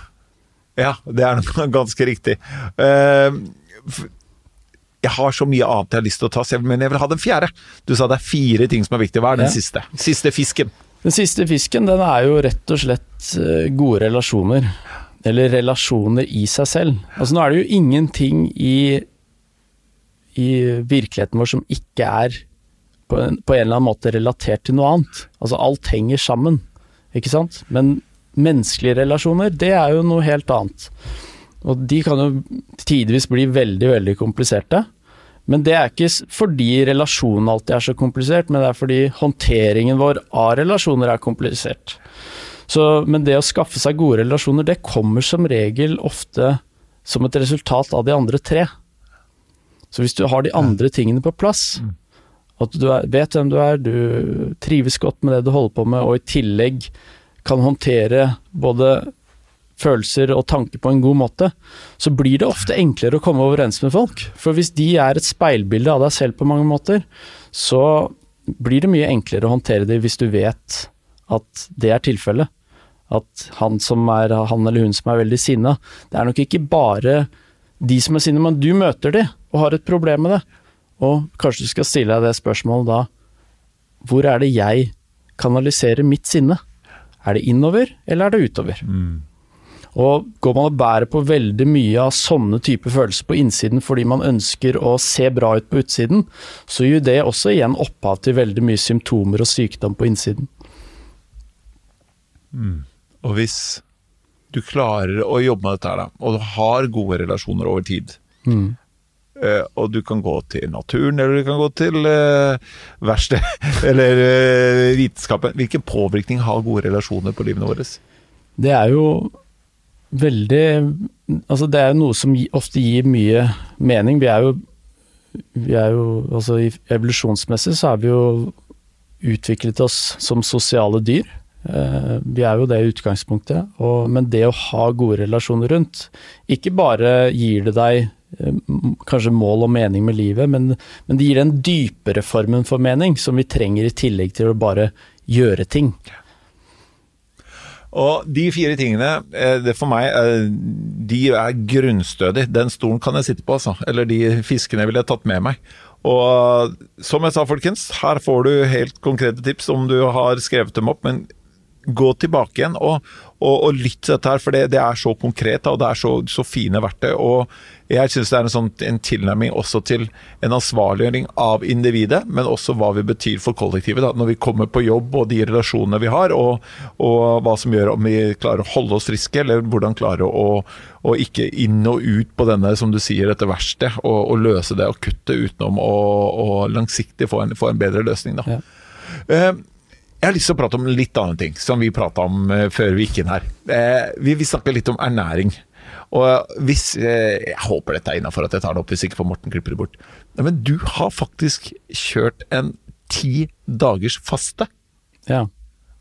Ja, det er ganske riktig. F- jeg har så mye annet jeg har lyst til å ta, men jeg vil ha den fjerde. Du sa det er fire ting som er viktige. Hva er den Ja. siste? Siste fisken. Den siste fisken, den er jo rett og slett eh, gode relasjoner. Eller relasjoner i seg selv. Altså nå er det jo ingenting i, i virkeligheten vår som ikke er på en, på en eller annen måte relatert til noe annet. Altså alt henger sammen, ikke sant. Men menneskelige relasjoner, det er jo noe helt annet. Og de kan jo tidvis bli veldig, veldig kompliserte. Men det er ikke fordi relasjonen alltid er så komplisert, men det er fordi håndteringen vår av relasjoner er komplisert. Så, men det å skaffe seg gode relasjoner, det kommer som regel ofte som et resultat av de andre tre. Så hvis du har de andre tingene på plass, mm. at du er, vet hvem du er, du trives godt med det du holder på med, og i tillegg kan håndtere både følelser og tanker på en god måte, så blir det ofte enklere å komme overens med folk. For hvis de er et speilbilde av deg selv på mange måter, så blir det mye enklere å håndtere det hvis du vet at det er tilfellet. At han, som er, han eller hun som er veldig sinna, det er nok ikke bare de som er sinna, men du møter de og har et problem med det. Og kanskje du skal stille deg det spørsmålet da Hvor er det jeg kanaliserer mitt sinne? Er det innover, eller er det utover? Mm. Og går man og bærer på veldig mye av sånne typer følelser på innsiden fordi man ønsker å se bra ut på utsiden, så gir det også igjen opphav til veldig mye symptomer og sykdom på innsiden. Mm. Og hvis du klarer å jobbe med dette, da, og du har gode relasjoner over tid, mm. Uh, og du kan gå til naturen, eller du kan gå til uh, verkstedet, eller uh, vitenskapen. Hvilken påvirkning har gode relasjoner på livene våre? Det er jo veldig Altså, det er jo noe som ofte gir mye mening. Vi er jo, vi er jo Altså, evolusjonsmessig så har vi jo utviklet oss som sosiale dyr. Eh, vi er jo det i utgangspunktet, og, men det å ha gode relasjoner rundt Ikke bare gir det deg eh, kanskje mål og mening med livet, men, men det gir den dypere formen for mening som vi trenger i tillegg til å bare gjøre ting. Og de fire tingene, eh, det for meg, de er grunnstødig. Den stolen kan jeg sitte på, altså. Eller de fiskene ville jeg tatt med meg. Og som jeg sa, folkens, her får du helt konkrete tips om du har skrevet dem opp. Men gå tilbake igjen og, og, og lytt til dette her, for det, det, er så konkret og det er så, så fine verktøy. og Jeg syns det er en, sånn, en tilnærming også til en ansvarliggjøring av individet, men også hva vi betyr for kollektivet. Da, når vi kommer på jobb og de relasjonene vi har, og, og hva som gjør om vi klarer å holde oss friske, eller hvordan klare å, å ikke inn og ut på denne, som du sier, dette verste, og, og løse det og kutte utenom og, langsiktig få en, få en bedre løsning. da. Ja. Uh, jeg har lyst til å prate om litt annen ting, som vi prata om uh, før vi gikk inn her. Uh, vi vil snakke litt om ernæring. Og hvis uh, Jeg håper dette er innafor at jeg tar det opp, hvis ikke får Morten klipper det bort. Men du har faktisk kjørt en ti dagers faste. Ja.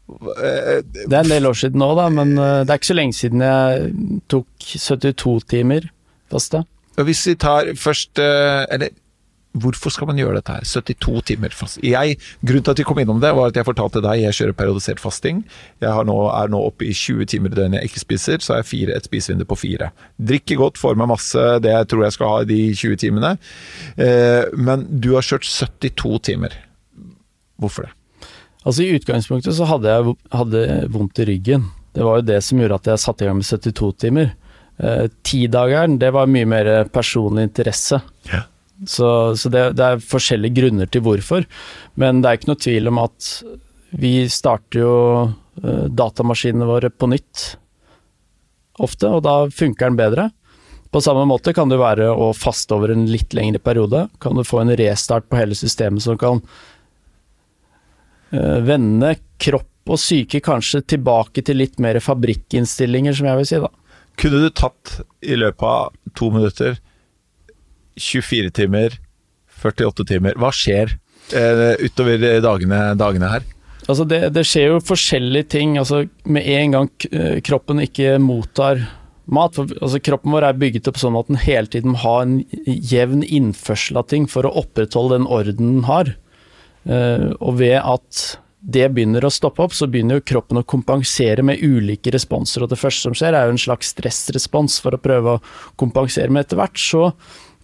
Det er en del år siden nå, da, men det er ikke så lenge siden jeg tok 72 timer faste. Hvis vi tar først Eller Hvorfor skal man gjøre dette her? 72 timer fast. Jeg, grunnen til at vi kom innom det, var at jeg fortalte deg jeg kjører periodisert fasting. Jeg nå, er nå oppe i 20 timer i døgnet jeg ikke spiser, så er jeg fire, et spisevindu på fire. Drikker godt, får meg masse det jeg tror jeg skal ha i de 20 timene. Eh, men du har kjørt 72 timer. Hvorfor det? Altså I utgangspunktet så hadde jeg hadde vondt i ryggen. Det var jo det som gjorde at jeg satte i gang med 72 timer. Eh, Tidageren, det var mye mer personlig interesse. Ja. Så, så det, det, er forskjellige grunner til hvorfor. Men det er ikke noe tvil om at vi starter jo uh, datamaskinene våre på nytt ofte, og da funker den bedre. På samme måte kan det være å faste over en litt lengre periode. Kan du få en restart på hele systemet som kan uh, vende kropp og syke kanskje tilbake til litt mer fabrikkinnstillinger, som jeg vil si, da. Kunne du tatt i løpet av to minutter 24 timer, 48 timer. Hva skjer eh, utover dagene, dagene her? Altså det, det, skjer jo forskjellige ting. Altså med en gang eh, kroppen ikke mottar mat for, altså Kroppen vår er bygget opp sånn at den hele tiden må ha en jevn innførsel av ting for å opprettholde den orden den har. Eh, og ved at det begynner å stoppe opp, så begynner jo kroppen å kompensere med ulike responser. Og det første som skjer, er jo en slags stressrespons for å prøve å kompensere. Men etter hvert så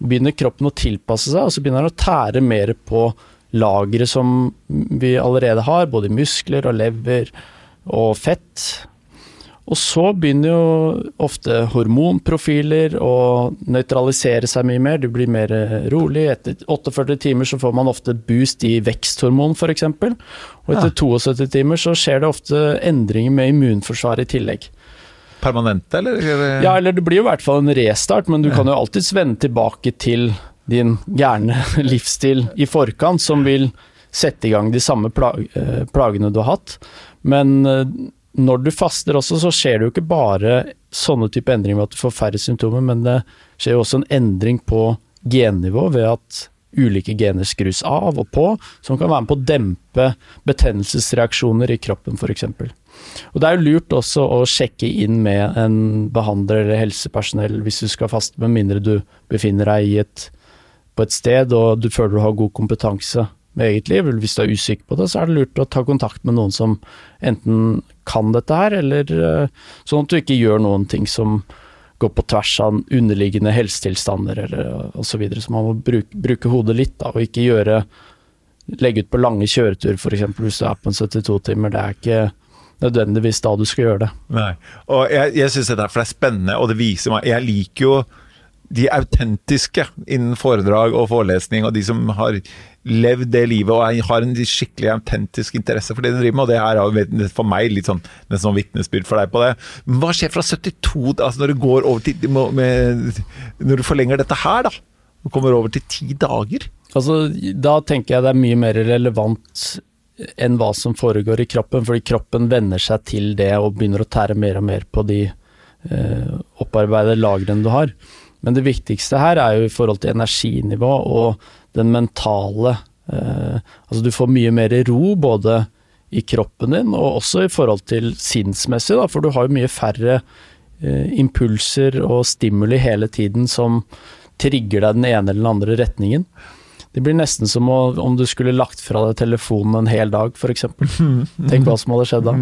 begynner kroppen å tilpasse seg, og så begynner den å tære mer på lagre som vi allerede har, både muskler og lever og fett. Og så begynner jo ofte hormonprofiler å nøytralisere seg mye mer. Du blir mer eh, rolig. Etter 48 timer så får man ofte boost i veksthormon f.eks. Og etter Ja. 72 timer så skjer det ofte endringer med immunforsvaret i tillegg. Permanente, eller? Ja, eller det blir jo i hvert fall en restart, men du kan jo alltids vende tilbake til din gærne livsstil i forkant, som vil sette i gang de samme eh, plagene du har hatt. Men eh, når du faster også, så skjer det jo ikke bare sånne type endringer med at du får færre symptomer, men det skjer jo også en endring på gennivå ved at ulike gener skrus av og på, som kan være med på å dempe betennelsesreaksjoner i kroppen f.eks. Og Det er jo lurt også å sjekke inn med en behandler eller helsepersonell hvis du skal faste, med mindre du befinner deg et, på et sted og du føler du har god kompetanse med eget liv. Hvis du er usikker på det, så er det lurt å ta kontakt med noen som enten kan dette her, eller eh, sånn at du ikke gjør noen ting som går på tvers av underliggende helsetilstander eller osv. Så, så man må bruke, bruke hodet litt, da, og ikke gjøre legge ut på lange kjøreturer f.eks. hvis du er på en 72-timer. Det er ikke nødvendigvis da du skal gjøre det. Nei. Og jeg, jeg syns dette er spennende, og det viser meg Jeg liker jo de autentiske innen foredrag og forelesning, og de som har levd det livet og har en skikkelig autentisk interesse for det de driver med. Og det her er for meg litt sånn nesten sånn vitnesbyrd for deg på det. Men hva skjer fra 72, altså når du går over til med, Når du forlenger dette her, da? Og kommer over til ti dager? Altså, da tenker jeg det er mye mer relevant enn hva som foregår i kroppen, fordi kroppen venner seg til det og begynner å tære mer og mer på de eh, opparbeidede lagrene du har. Men det viktigste her er jo i forhold til energinivå og den mentale eh, Altså du får mye mer ro både i kroppen din og også i forhold til sinnsmessig, da, for du har jo mye færre eh, impulser og stimuli hele tiden som trigger deg den ene eller den andre retningen. Det blir nesten som å, om du skulle lagt fra deg telefonen en hel dag, f.eks. Tenk hva som hadde skjedd da.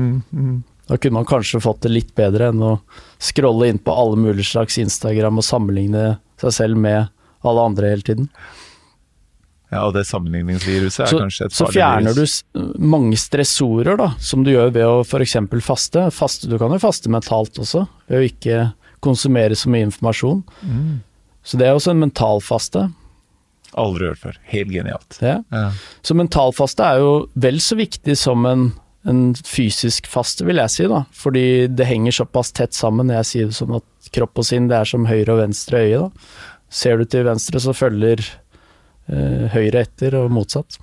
Da kunne man kanskje fått det litt bedre enn å scrolle inn på alle mulige slags Instagram og sammenligne seg selv med alle andre hele tiden. Ja, og det sammenligningsviruset er Så, kanskje et farlig så fjerner du virus. du mange stressorer, da, som du gjør ved å f.eks. faste. faste. Du kan jo faste mentalt også, ved å ikke konsumere så mye informasjon. Mm. Så det er også en mentalfaste. Aldri hørt før. Helt genialt. Ja. Ja. Så mentalfaste er jo vel så viktig som en, en fysisk faste, vil jeg si. da. Fordi det henger såpass tett sammen. Jeg sier det som at kropp og sinn det er som høyre og venstre øye. da. Ser du til venstre, så følger eh, høyre etter, og motsatt.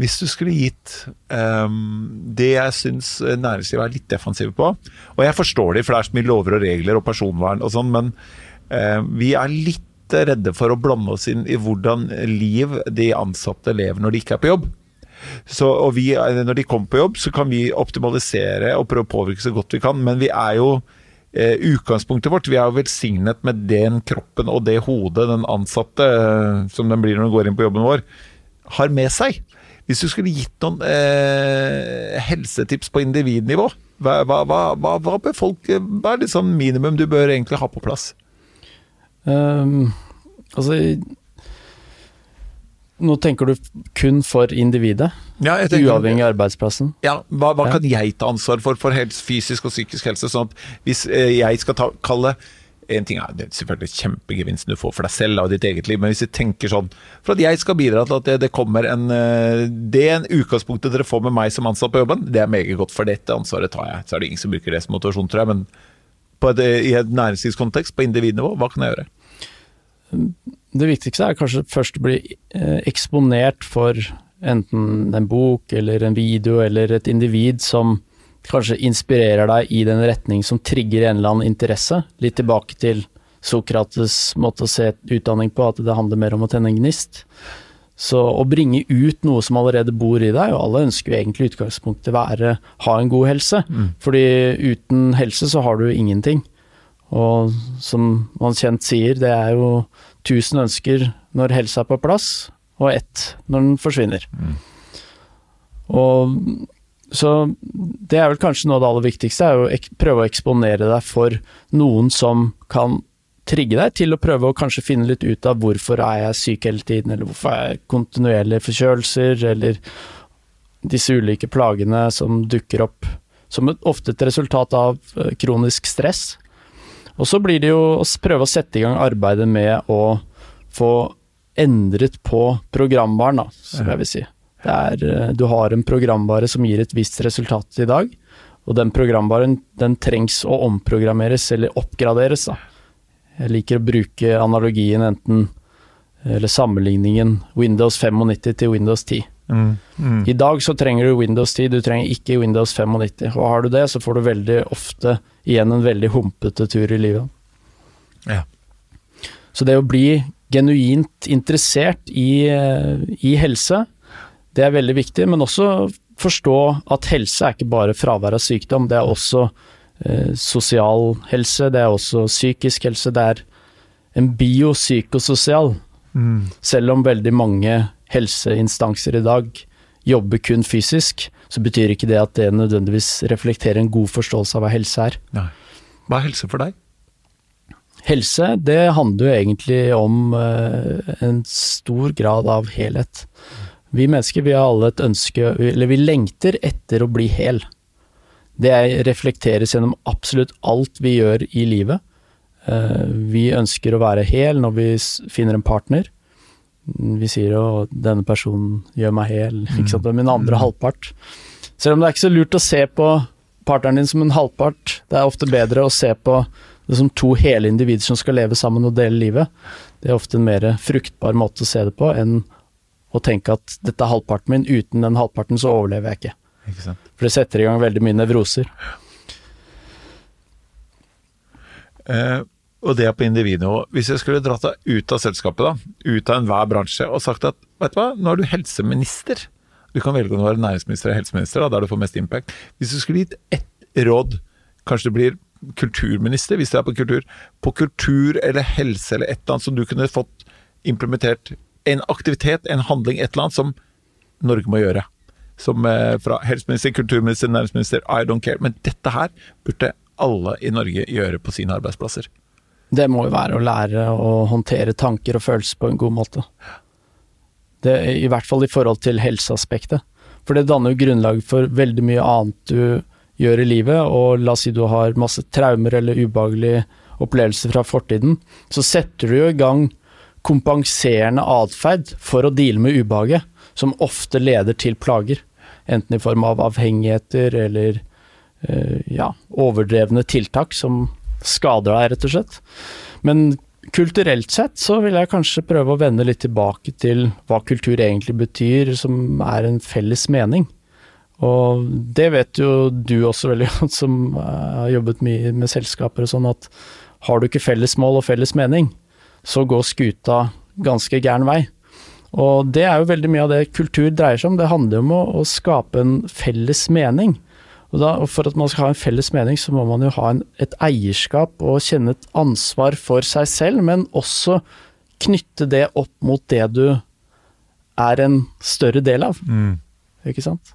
Hvis du skulle gitt um, det jeg syns næringslivet er litt defensive på Og jeg forstår det, for det er så mye lover og regler og personvern og sånn, men uh, vi er litt redde for å blande oss inn i hvordan liv de ansatte lever når de ikke er på jobb. Så, og vi, når de kommer på jobb, så kan vi optimalisere og prøve å påvirke så godt vi kan, men vi er jo eh, utgangspunktet vårt. Vi er jo velsignet med den kroppen og det hodet den ansatte, eh, som den blir når den går inn på jobben vår, har med seg. Hvis du skulle gitt noen eh, helsetips på individnivå, hva, hva, hva, hva bør folk Hva er liksom minimum du bør egentlig ha på plass? Ehm, altså Nå tenker du kun for individet, Ja, uavhengig av arbeidsplassen. Ja, hva, hva Ja. kan jeg ta ansvar for for helse, fysisk og psykisk helse? Sånn at hvis eh, jeg skal ta, kalle en ting er det er selvfølgelig kjempegevinsten du får for deg selv og ditt eget liv, men hvis du tenker sånn For at jeg skal bidra til at det, det kommer en eh, Det er en utgangspunktet dere får med meg som ansatt på jobben, det er meget godt, for dette ansvaret tar jeg. Så er det ingen som bruker det som motivasjon, tror jeg, men et, i et næringslivskontekst, på individnivå, hva kan jeg gjøre? Det viktigste er kanskje først å bli eh, eksponert for enten en bok eller en video eller et individ som kanskje inspirerer deg i den retning som trigger en eller annen interesse. Litt tilbake til Sokrates måte å se utdanning på, at det handler mer om å tenne en gnist. Så å bringe ut noe som allerede bor i deg, og alle ønsker jo egentlig i utgangspunktet være ha en god helse. Fordi uten helse så har du ingenting. Og som man kjent sier, det er jo tusen ønsker når helsa er på plass, og ett når den forsvinner. Og så det er vel kanskje noe av det aller viktigste, er å prøve å eksponere deg for noen som kan trigge deg til å prøve å kanskje finne litt ut av hvorfor er jeg syk hele tiden, eller hvorfor er jeg kontinuerlige forkjølelser, eller disse ulike plagene som dukker opp som et, ofte et resultat av eh, kronisk stress. Og så blir det jo å prøve å sette i gang arbeidet med å få endret på programvaren, da, som jeg vil si. Det er, eh, du har en programvare som gir et visst resultat i dag, og den programvaren den trengs å omprogrammeres eller oppgraderes. Da. Jeg liker å bruke analogien enten, eller sammenligningen Windows 95 til Windows 10. Mm. Mm. I dag så trenger du Windows 10, du trenger ikke Windows 95. Og har du det, så får du veldig ofte igjen en veldig humpete tur i livet. Ja. Så det å bli genuint interessert i, eh, i helse, det er veldig viktig, men også forstå at helse er ikke bare fravær av sykdom, det er også sosial helse, det er også psykisk helse, det er en biopsykososial, Mm. selv om veldig mange helseinstanser i dag jobber kun fysisk, så betyr ikke det at det nødvendigvis reflekterer en god forståelse av hva helse er. Nei. Hva er helse for deg? Helse, det handler jo egentlig om eh, en stor grad av helhet. Vi mennesker vi har alle et ønske, eller vi lengter etter å bli hel. Det er- reflekteres gjennom absolutt alt vi gjør i livet. Eh, vi ønsker å være hel når vi finner en partner. Vi sier jo 'denne personen gjør meg hel', ikke sant? Min andre halvpart. Selv om det er ikke så lurt å se på partneren din som en halvpart, det er ofte bedre å se på det som to hele individer som skal leve sammen og dele livet. Det er ofte en mer fruktbar måte å se det på enn å tenke at dette er halvparten min, uten den halvparten så overlever jeg ikke. For det setter i gang veldig mye nevroser. Eh, og det er på individnivå. Hvis jeg skulle dratt deg ut av selskapet, da, ut av enhver bransje, og sagt at vet du hva, nå er du helseminister. Du kan velge om være er næringsminister eller helseminister, da, der du får mest impact. Hvis du skulle gitt ett råd, kanskje det blir kulturminister, hvis det er på kultur, på kultur eller helse eller et eller annet som du kunne fått implementert en aktivitet, en handling, et eller annet som Norge må gjøre. Som eh, fra helseminister, kulturminister, næringsminister, I don't care. Men dette her burde alle i Norge gjøre på sine arbeidsplasser. Det må jo være å lære å håndtere tanker og følelser på en god måte. Det, I hvert fall i forhold til helseaspektet. For det danner jo grunnlag for veldig mye annet du gjør i livet, og la oss si du har masse traumer eller ubehagelige opplevelser fra fortiden, så setter du jo i gang kompenserende atferd for å deale med ubehaget, som ofte leder til plager. Enten i form av avhengigheter eller eh, ja, overdrevne tiltak som skader deg, rett og slett. Men kulturelt sett så vil jeg kanskje prøve å vende litt tilbake til hva kultur egentlig betyr, som er en felles mening. Og det vet jo du også veldig godt, som eh, har jobbet mye med selskaper og sånn, at har du ikke felles mål og felles mening, så går skuta ganske gæren vei. Og det er jo veldig mye av det kultur dreier seg om. Det handler jo om å, å skape en felles mening. Og, da, og For at man skal ha en felles mening, så må man jo ha en, et eierskap og kjenne et ansvar for seg selv, men også knytte det opp mot det du er en større del av. Ikke sant?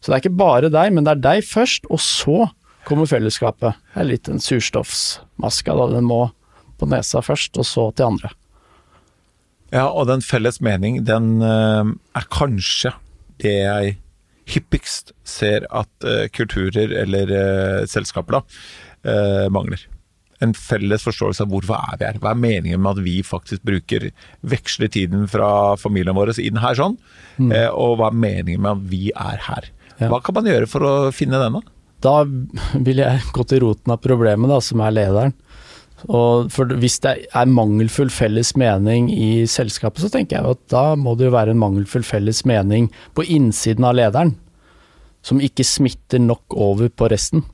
Så det er ikke bare deg, men det er deg først, og så kommer fellesskapet. Det er litt en surstoffsmaska, da. Den må på nesa først, og så til andre. Ja, og den felles mening, den eh, er kanskje det jeg hyppigst ser at eh, kulturer eller eh, selskaper da, mangler. En felles forståelse av hvorfor er vi her. Hva er meningen med at vi faktisk bruker veksler tiden fra familien vår inn her sånn, eh, og hva er meningen med at vi er her. Ja. Hva kan man gjøre for å finne denne? Da vil jeg gå til roten av problemet, da, som er lederen. Og Hvis det er mangelfull felles mening i selskapet, så tenker jeg at da må det jo være en mangelfull felles mening på innsiden av lederen, som ikke smitter nok over på resten.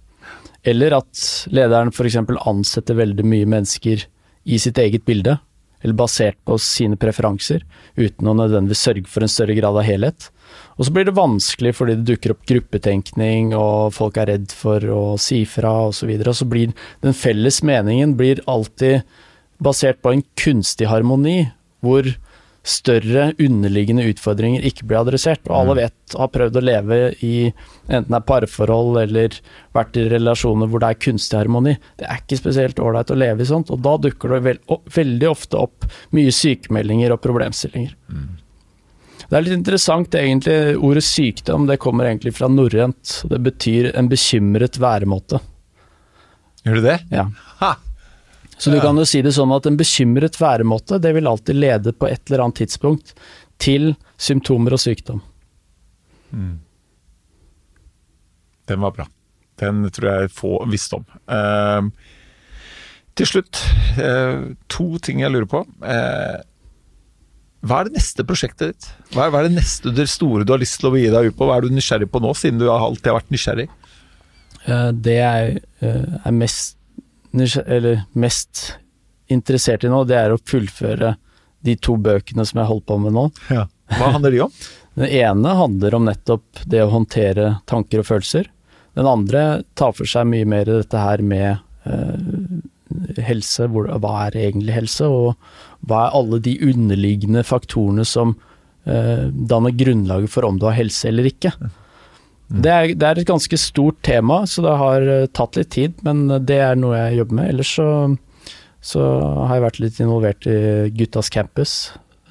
Eller at lederen f.eks. ansetter veldig mye mennesker i sitt eget bilde, eller basert på sine preferanser, uten å nødvendigvis sørge for en større grad av helhet. Og så blir det vanskelig fordi det dukker opp gruppetenkning, og folk er redd for å si fra osv. Og, så og så blir den felles meningen blir alltid basert på en kunstig harmoni, hvor større underliggende utfordringer ikke blir adressert. Og alle vet, har prøvd å leve i enten det er parforhold eller vært i relasjoner hvor det er kunstig harmoni. Det er ikke spesielt ålreit å leve i sånt, og da dukker det veldig ofte opp mye sykemeldinger og problemstillinger. Det er litt interessant egentlig, ordet sykdom det kommer egentlig fra norrønt. Det betyr en bekymret væremåte. Gjør du det? Ja. Ha! Så du kan jo si det sånn at en bekymret væremåte, det vil alltid lede på et eller annet tidspunkt til symptomer og sykdom. Den var bra. Den tror jeg få visste om. Uh, til slutt, uh, to ting jeg lurer på. Eh, hva er det neste prosjektet ditt? Hva er, hva er det neste det store du har lyst til å gi deg ut på? Hva er du nysgjerrig på nå, siden du alltid har vært nysgjerrig? Eh, Det jeg eh, er mest, eller mest interessert i nå, det er å fullføre de to bøkene som jeg holder på med nå. Hva handler de om? Den ene handler om nettopp det å håndtere tanker og følelser. Den andre tar for seg mye mer dette her med eh, helse, hva er egentlig helse, og hva er alle de underliggende faktorene som eh, danner grunnlaget for om du har helse eller ikke. Det, er, det er et ganske stort tema, så det har eh, tatt litt tid, men det er noe jeg jobber med. Ellers så, så har jeg vært litt involvert i Guttas campus.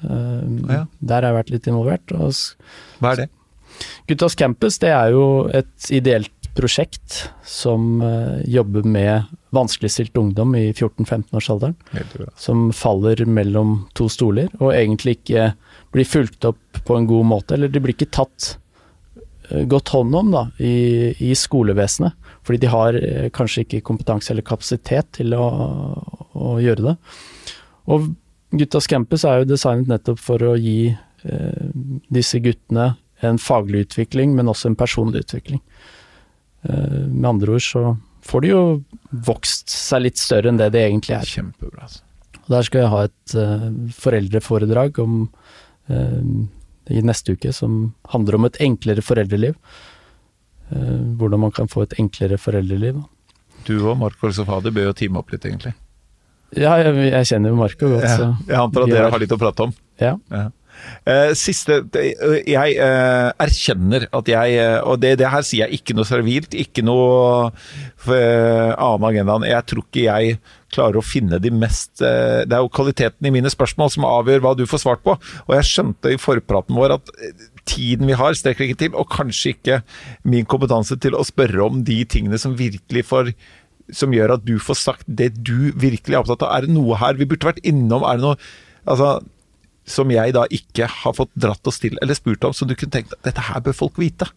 Eh, Ja. Der har jeg vært litt involvert. og Hva er det? Guttas campus det er jo et ideelt prosjekt som eh, jobber med vanskeligstilt ungdom i 14-15-årsalderen, Helt som faller mellom to stoler, og egentlig ikke blir fulgt opp på en god måte, eller de blir ikke tatt eh, godt hånd om da, i, i skolevesenet, fordi de har eh, kanskje ikke kompetanse eller kapasitet til å, å gjøre det. Og Guttas campus er jo designet nettopp for å gi eh, disse guttene en faglig utvikling, men også en personlig utvikling. Eh, med andre ord så får de jo vokst seg litt større enn det de egentlig er. Kjempebra. Altså. Og Der skal jeg ha et uh, foreldreforedrag om, uh, i neste uke som handler om et enklere foreldreliv. Uh, hvordan man kan få et enklere foreldreliv. Du og Marco Sofadi bør jo teame opp litt, egentlig. Ja, jeg, jeg kjenner jo Marco godt, så jeg antar at dere har litt å prate om. ja. Ja. Eh, siste Jeg eh, erkjenner at jeg eh, Og det, det her sier jeg ikke noe servilt, ikke noe annen agenda. Jeg tror ikke jeg klarer å finne de mest eh, Det er jo kvaliteten i mine spørsmål som avgjør hva du får svart på. Og jeg skjønte i forpraten vår at eh, tiden vi har, strekker ikke til, og kanskje ikke min kompetanse til å spørre om de tingene som virkelig får som gjør at du får sagt det du virkelig er opptatt av. Er det noe her vi burde vært innom? Er det noe altså, som jeg da ikke har fått dratt oss til eller spurt om, som du kunne tenkt at dette her bør folk vite?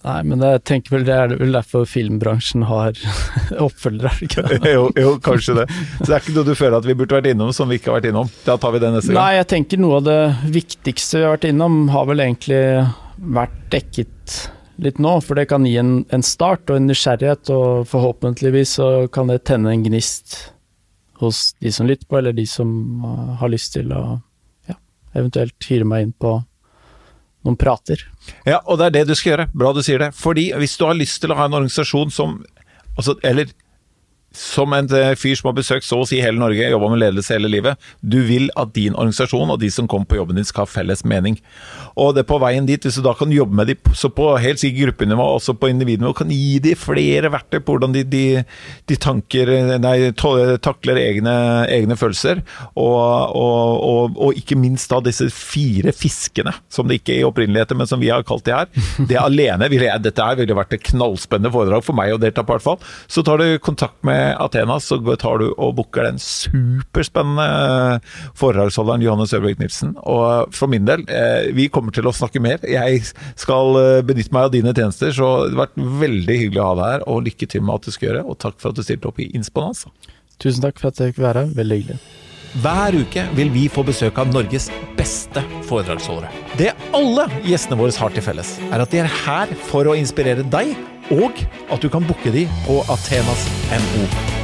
Nei, men jeg tenker vel det er vel derfor filmbransjen har oppfølgere, er det ikke det? jo, jo, kanskje det. Så det er ikke noe du føler at vi burde vært innom som vi ikke har vært innom? Da tar vi det neste gang. Nei, jeg tenker noe av det viktigste vi har vært innom, har vel egentlig vært dekket litt nå. For det kan gi en, en start og en nysgjerrighet, og forhåpentligvis så kan det tenne en gnist hos de som lytter på, eller de som uh, har lyst til å eventuelt hyre meg inn på noen prater. Ja, og det er det du skal gjøre. Bra du sier det. Fordi hvis du har lyst til å ha en organisasjon som altså, Eller som en eh, fyr som har besøkt så å si hele Norge, jobba med ledelse hele livet. Du vil at din organisasjon og de som kommer på jobben din skal ha felles mening. Og det er på veien dit, hvis du da kan jobbe med de så på helt sikkert gruppenivå, også på individnivå, kan gi de flere verktøy på hvordan de, de, de tanker, nei, takler egne, egne følelser, og, og, og, og ikke minst da disse fire fiskene, som det ikke er i opprinneligheter, men som vi har kalt de her. Det alene ville jeg, dette her ville vært et knallspennende foredrag for meg å delta på, i hvert fall. Så tar du kontakt med Athena, så tar du og booker den superspennende foredragsholderen Johannes Ørbæk Nilsen. Og for min del, eh, vi kommer til å snakke mer. Jeg skal eh, benytte meg av dine tjenester, så det har vært veldig hyggelig å ha deg her, og lykke til med alt du skal gjøre. Og takk for at du stilte opp i Innsponans. Tusen takk for at jeg fikk være her, veldig hyggelig. Hver uke vil vi få besøk av Norges beste foredragsholdere. Det alle gjestene våre har til felles, er at de er her for å inspirere deg, og at du kan booke de på athenas.no.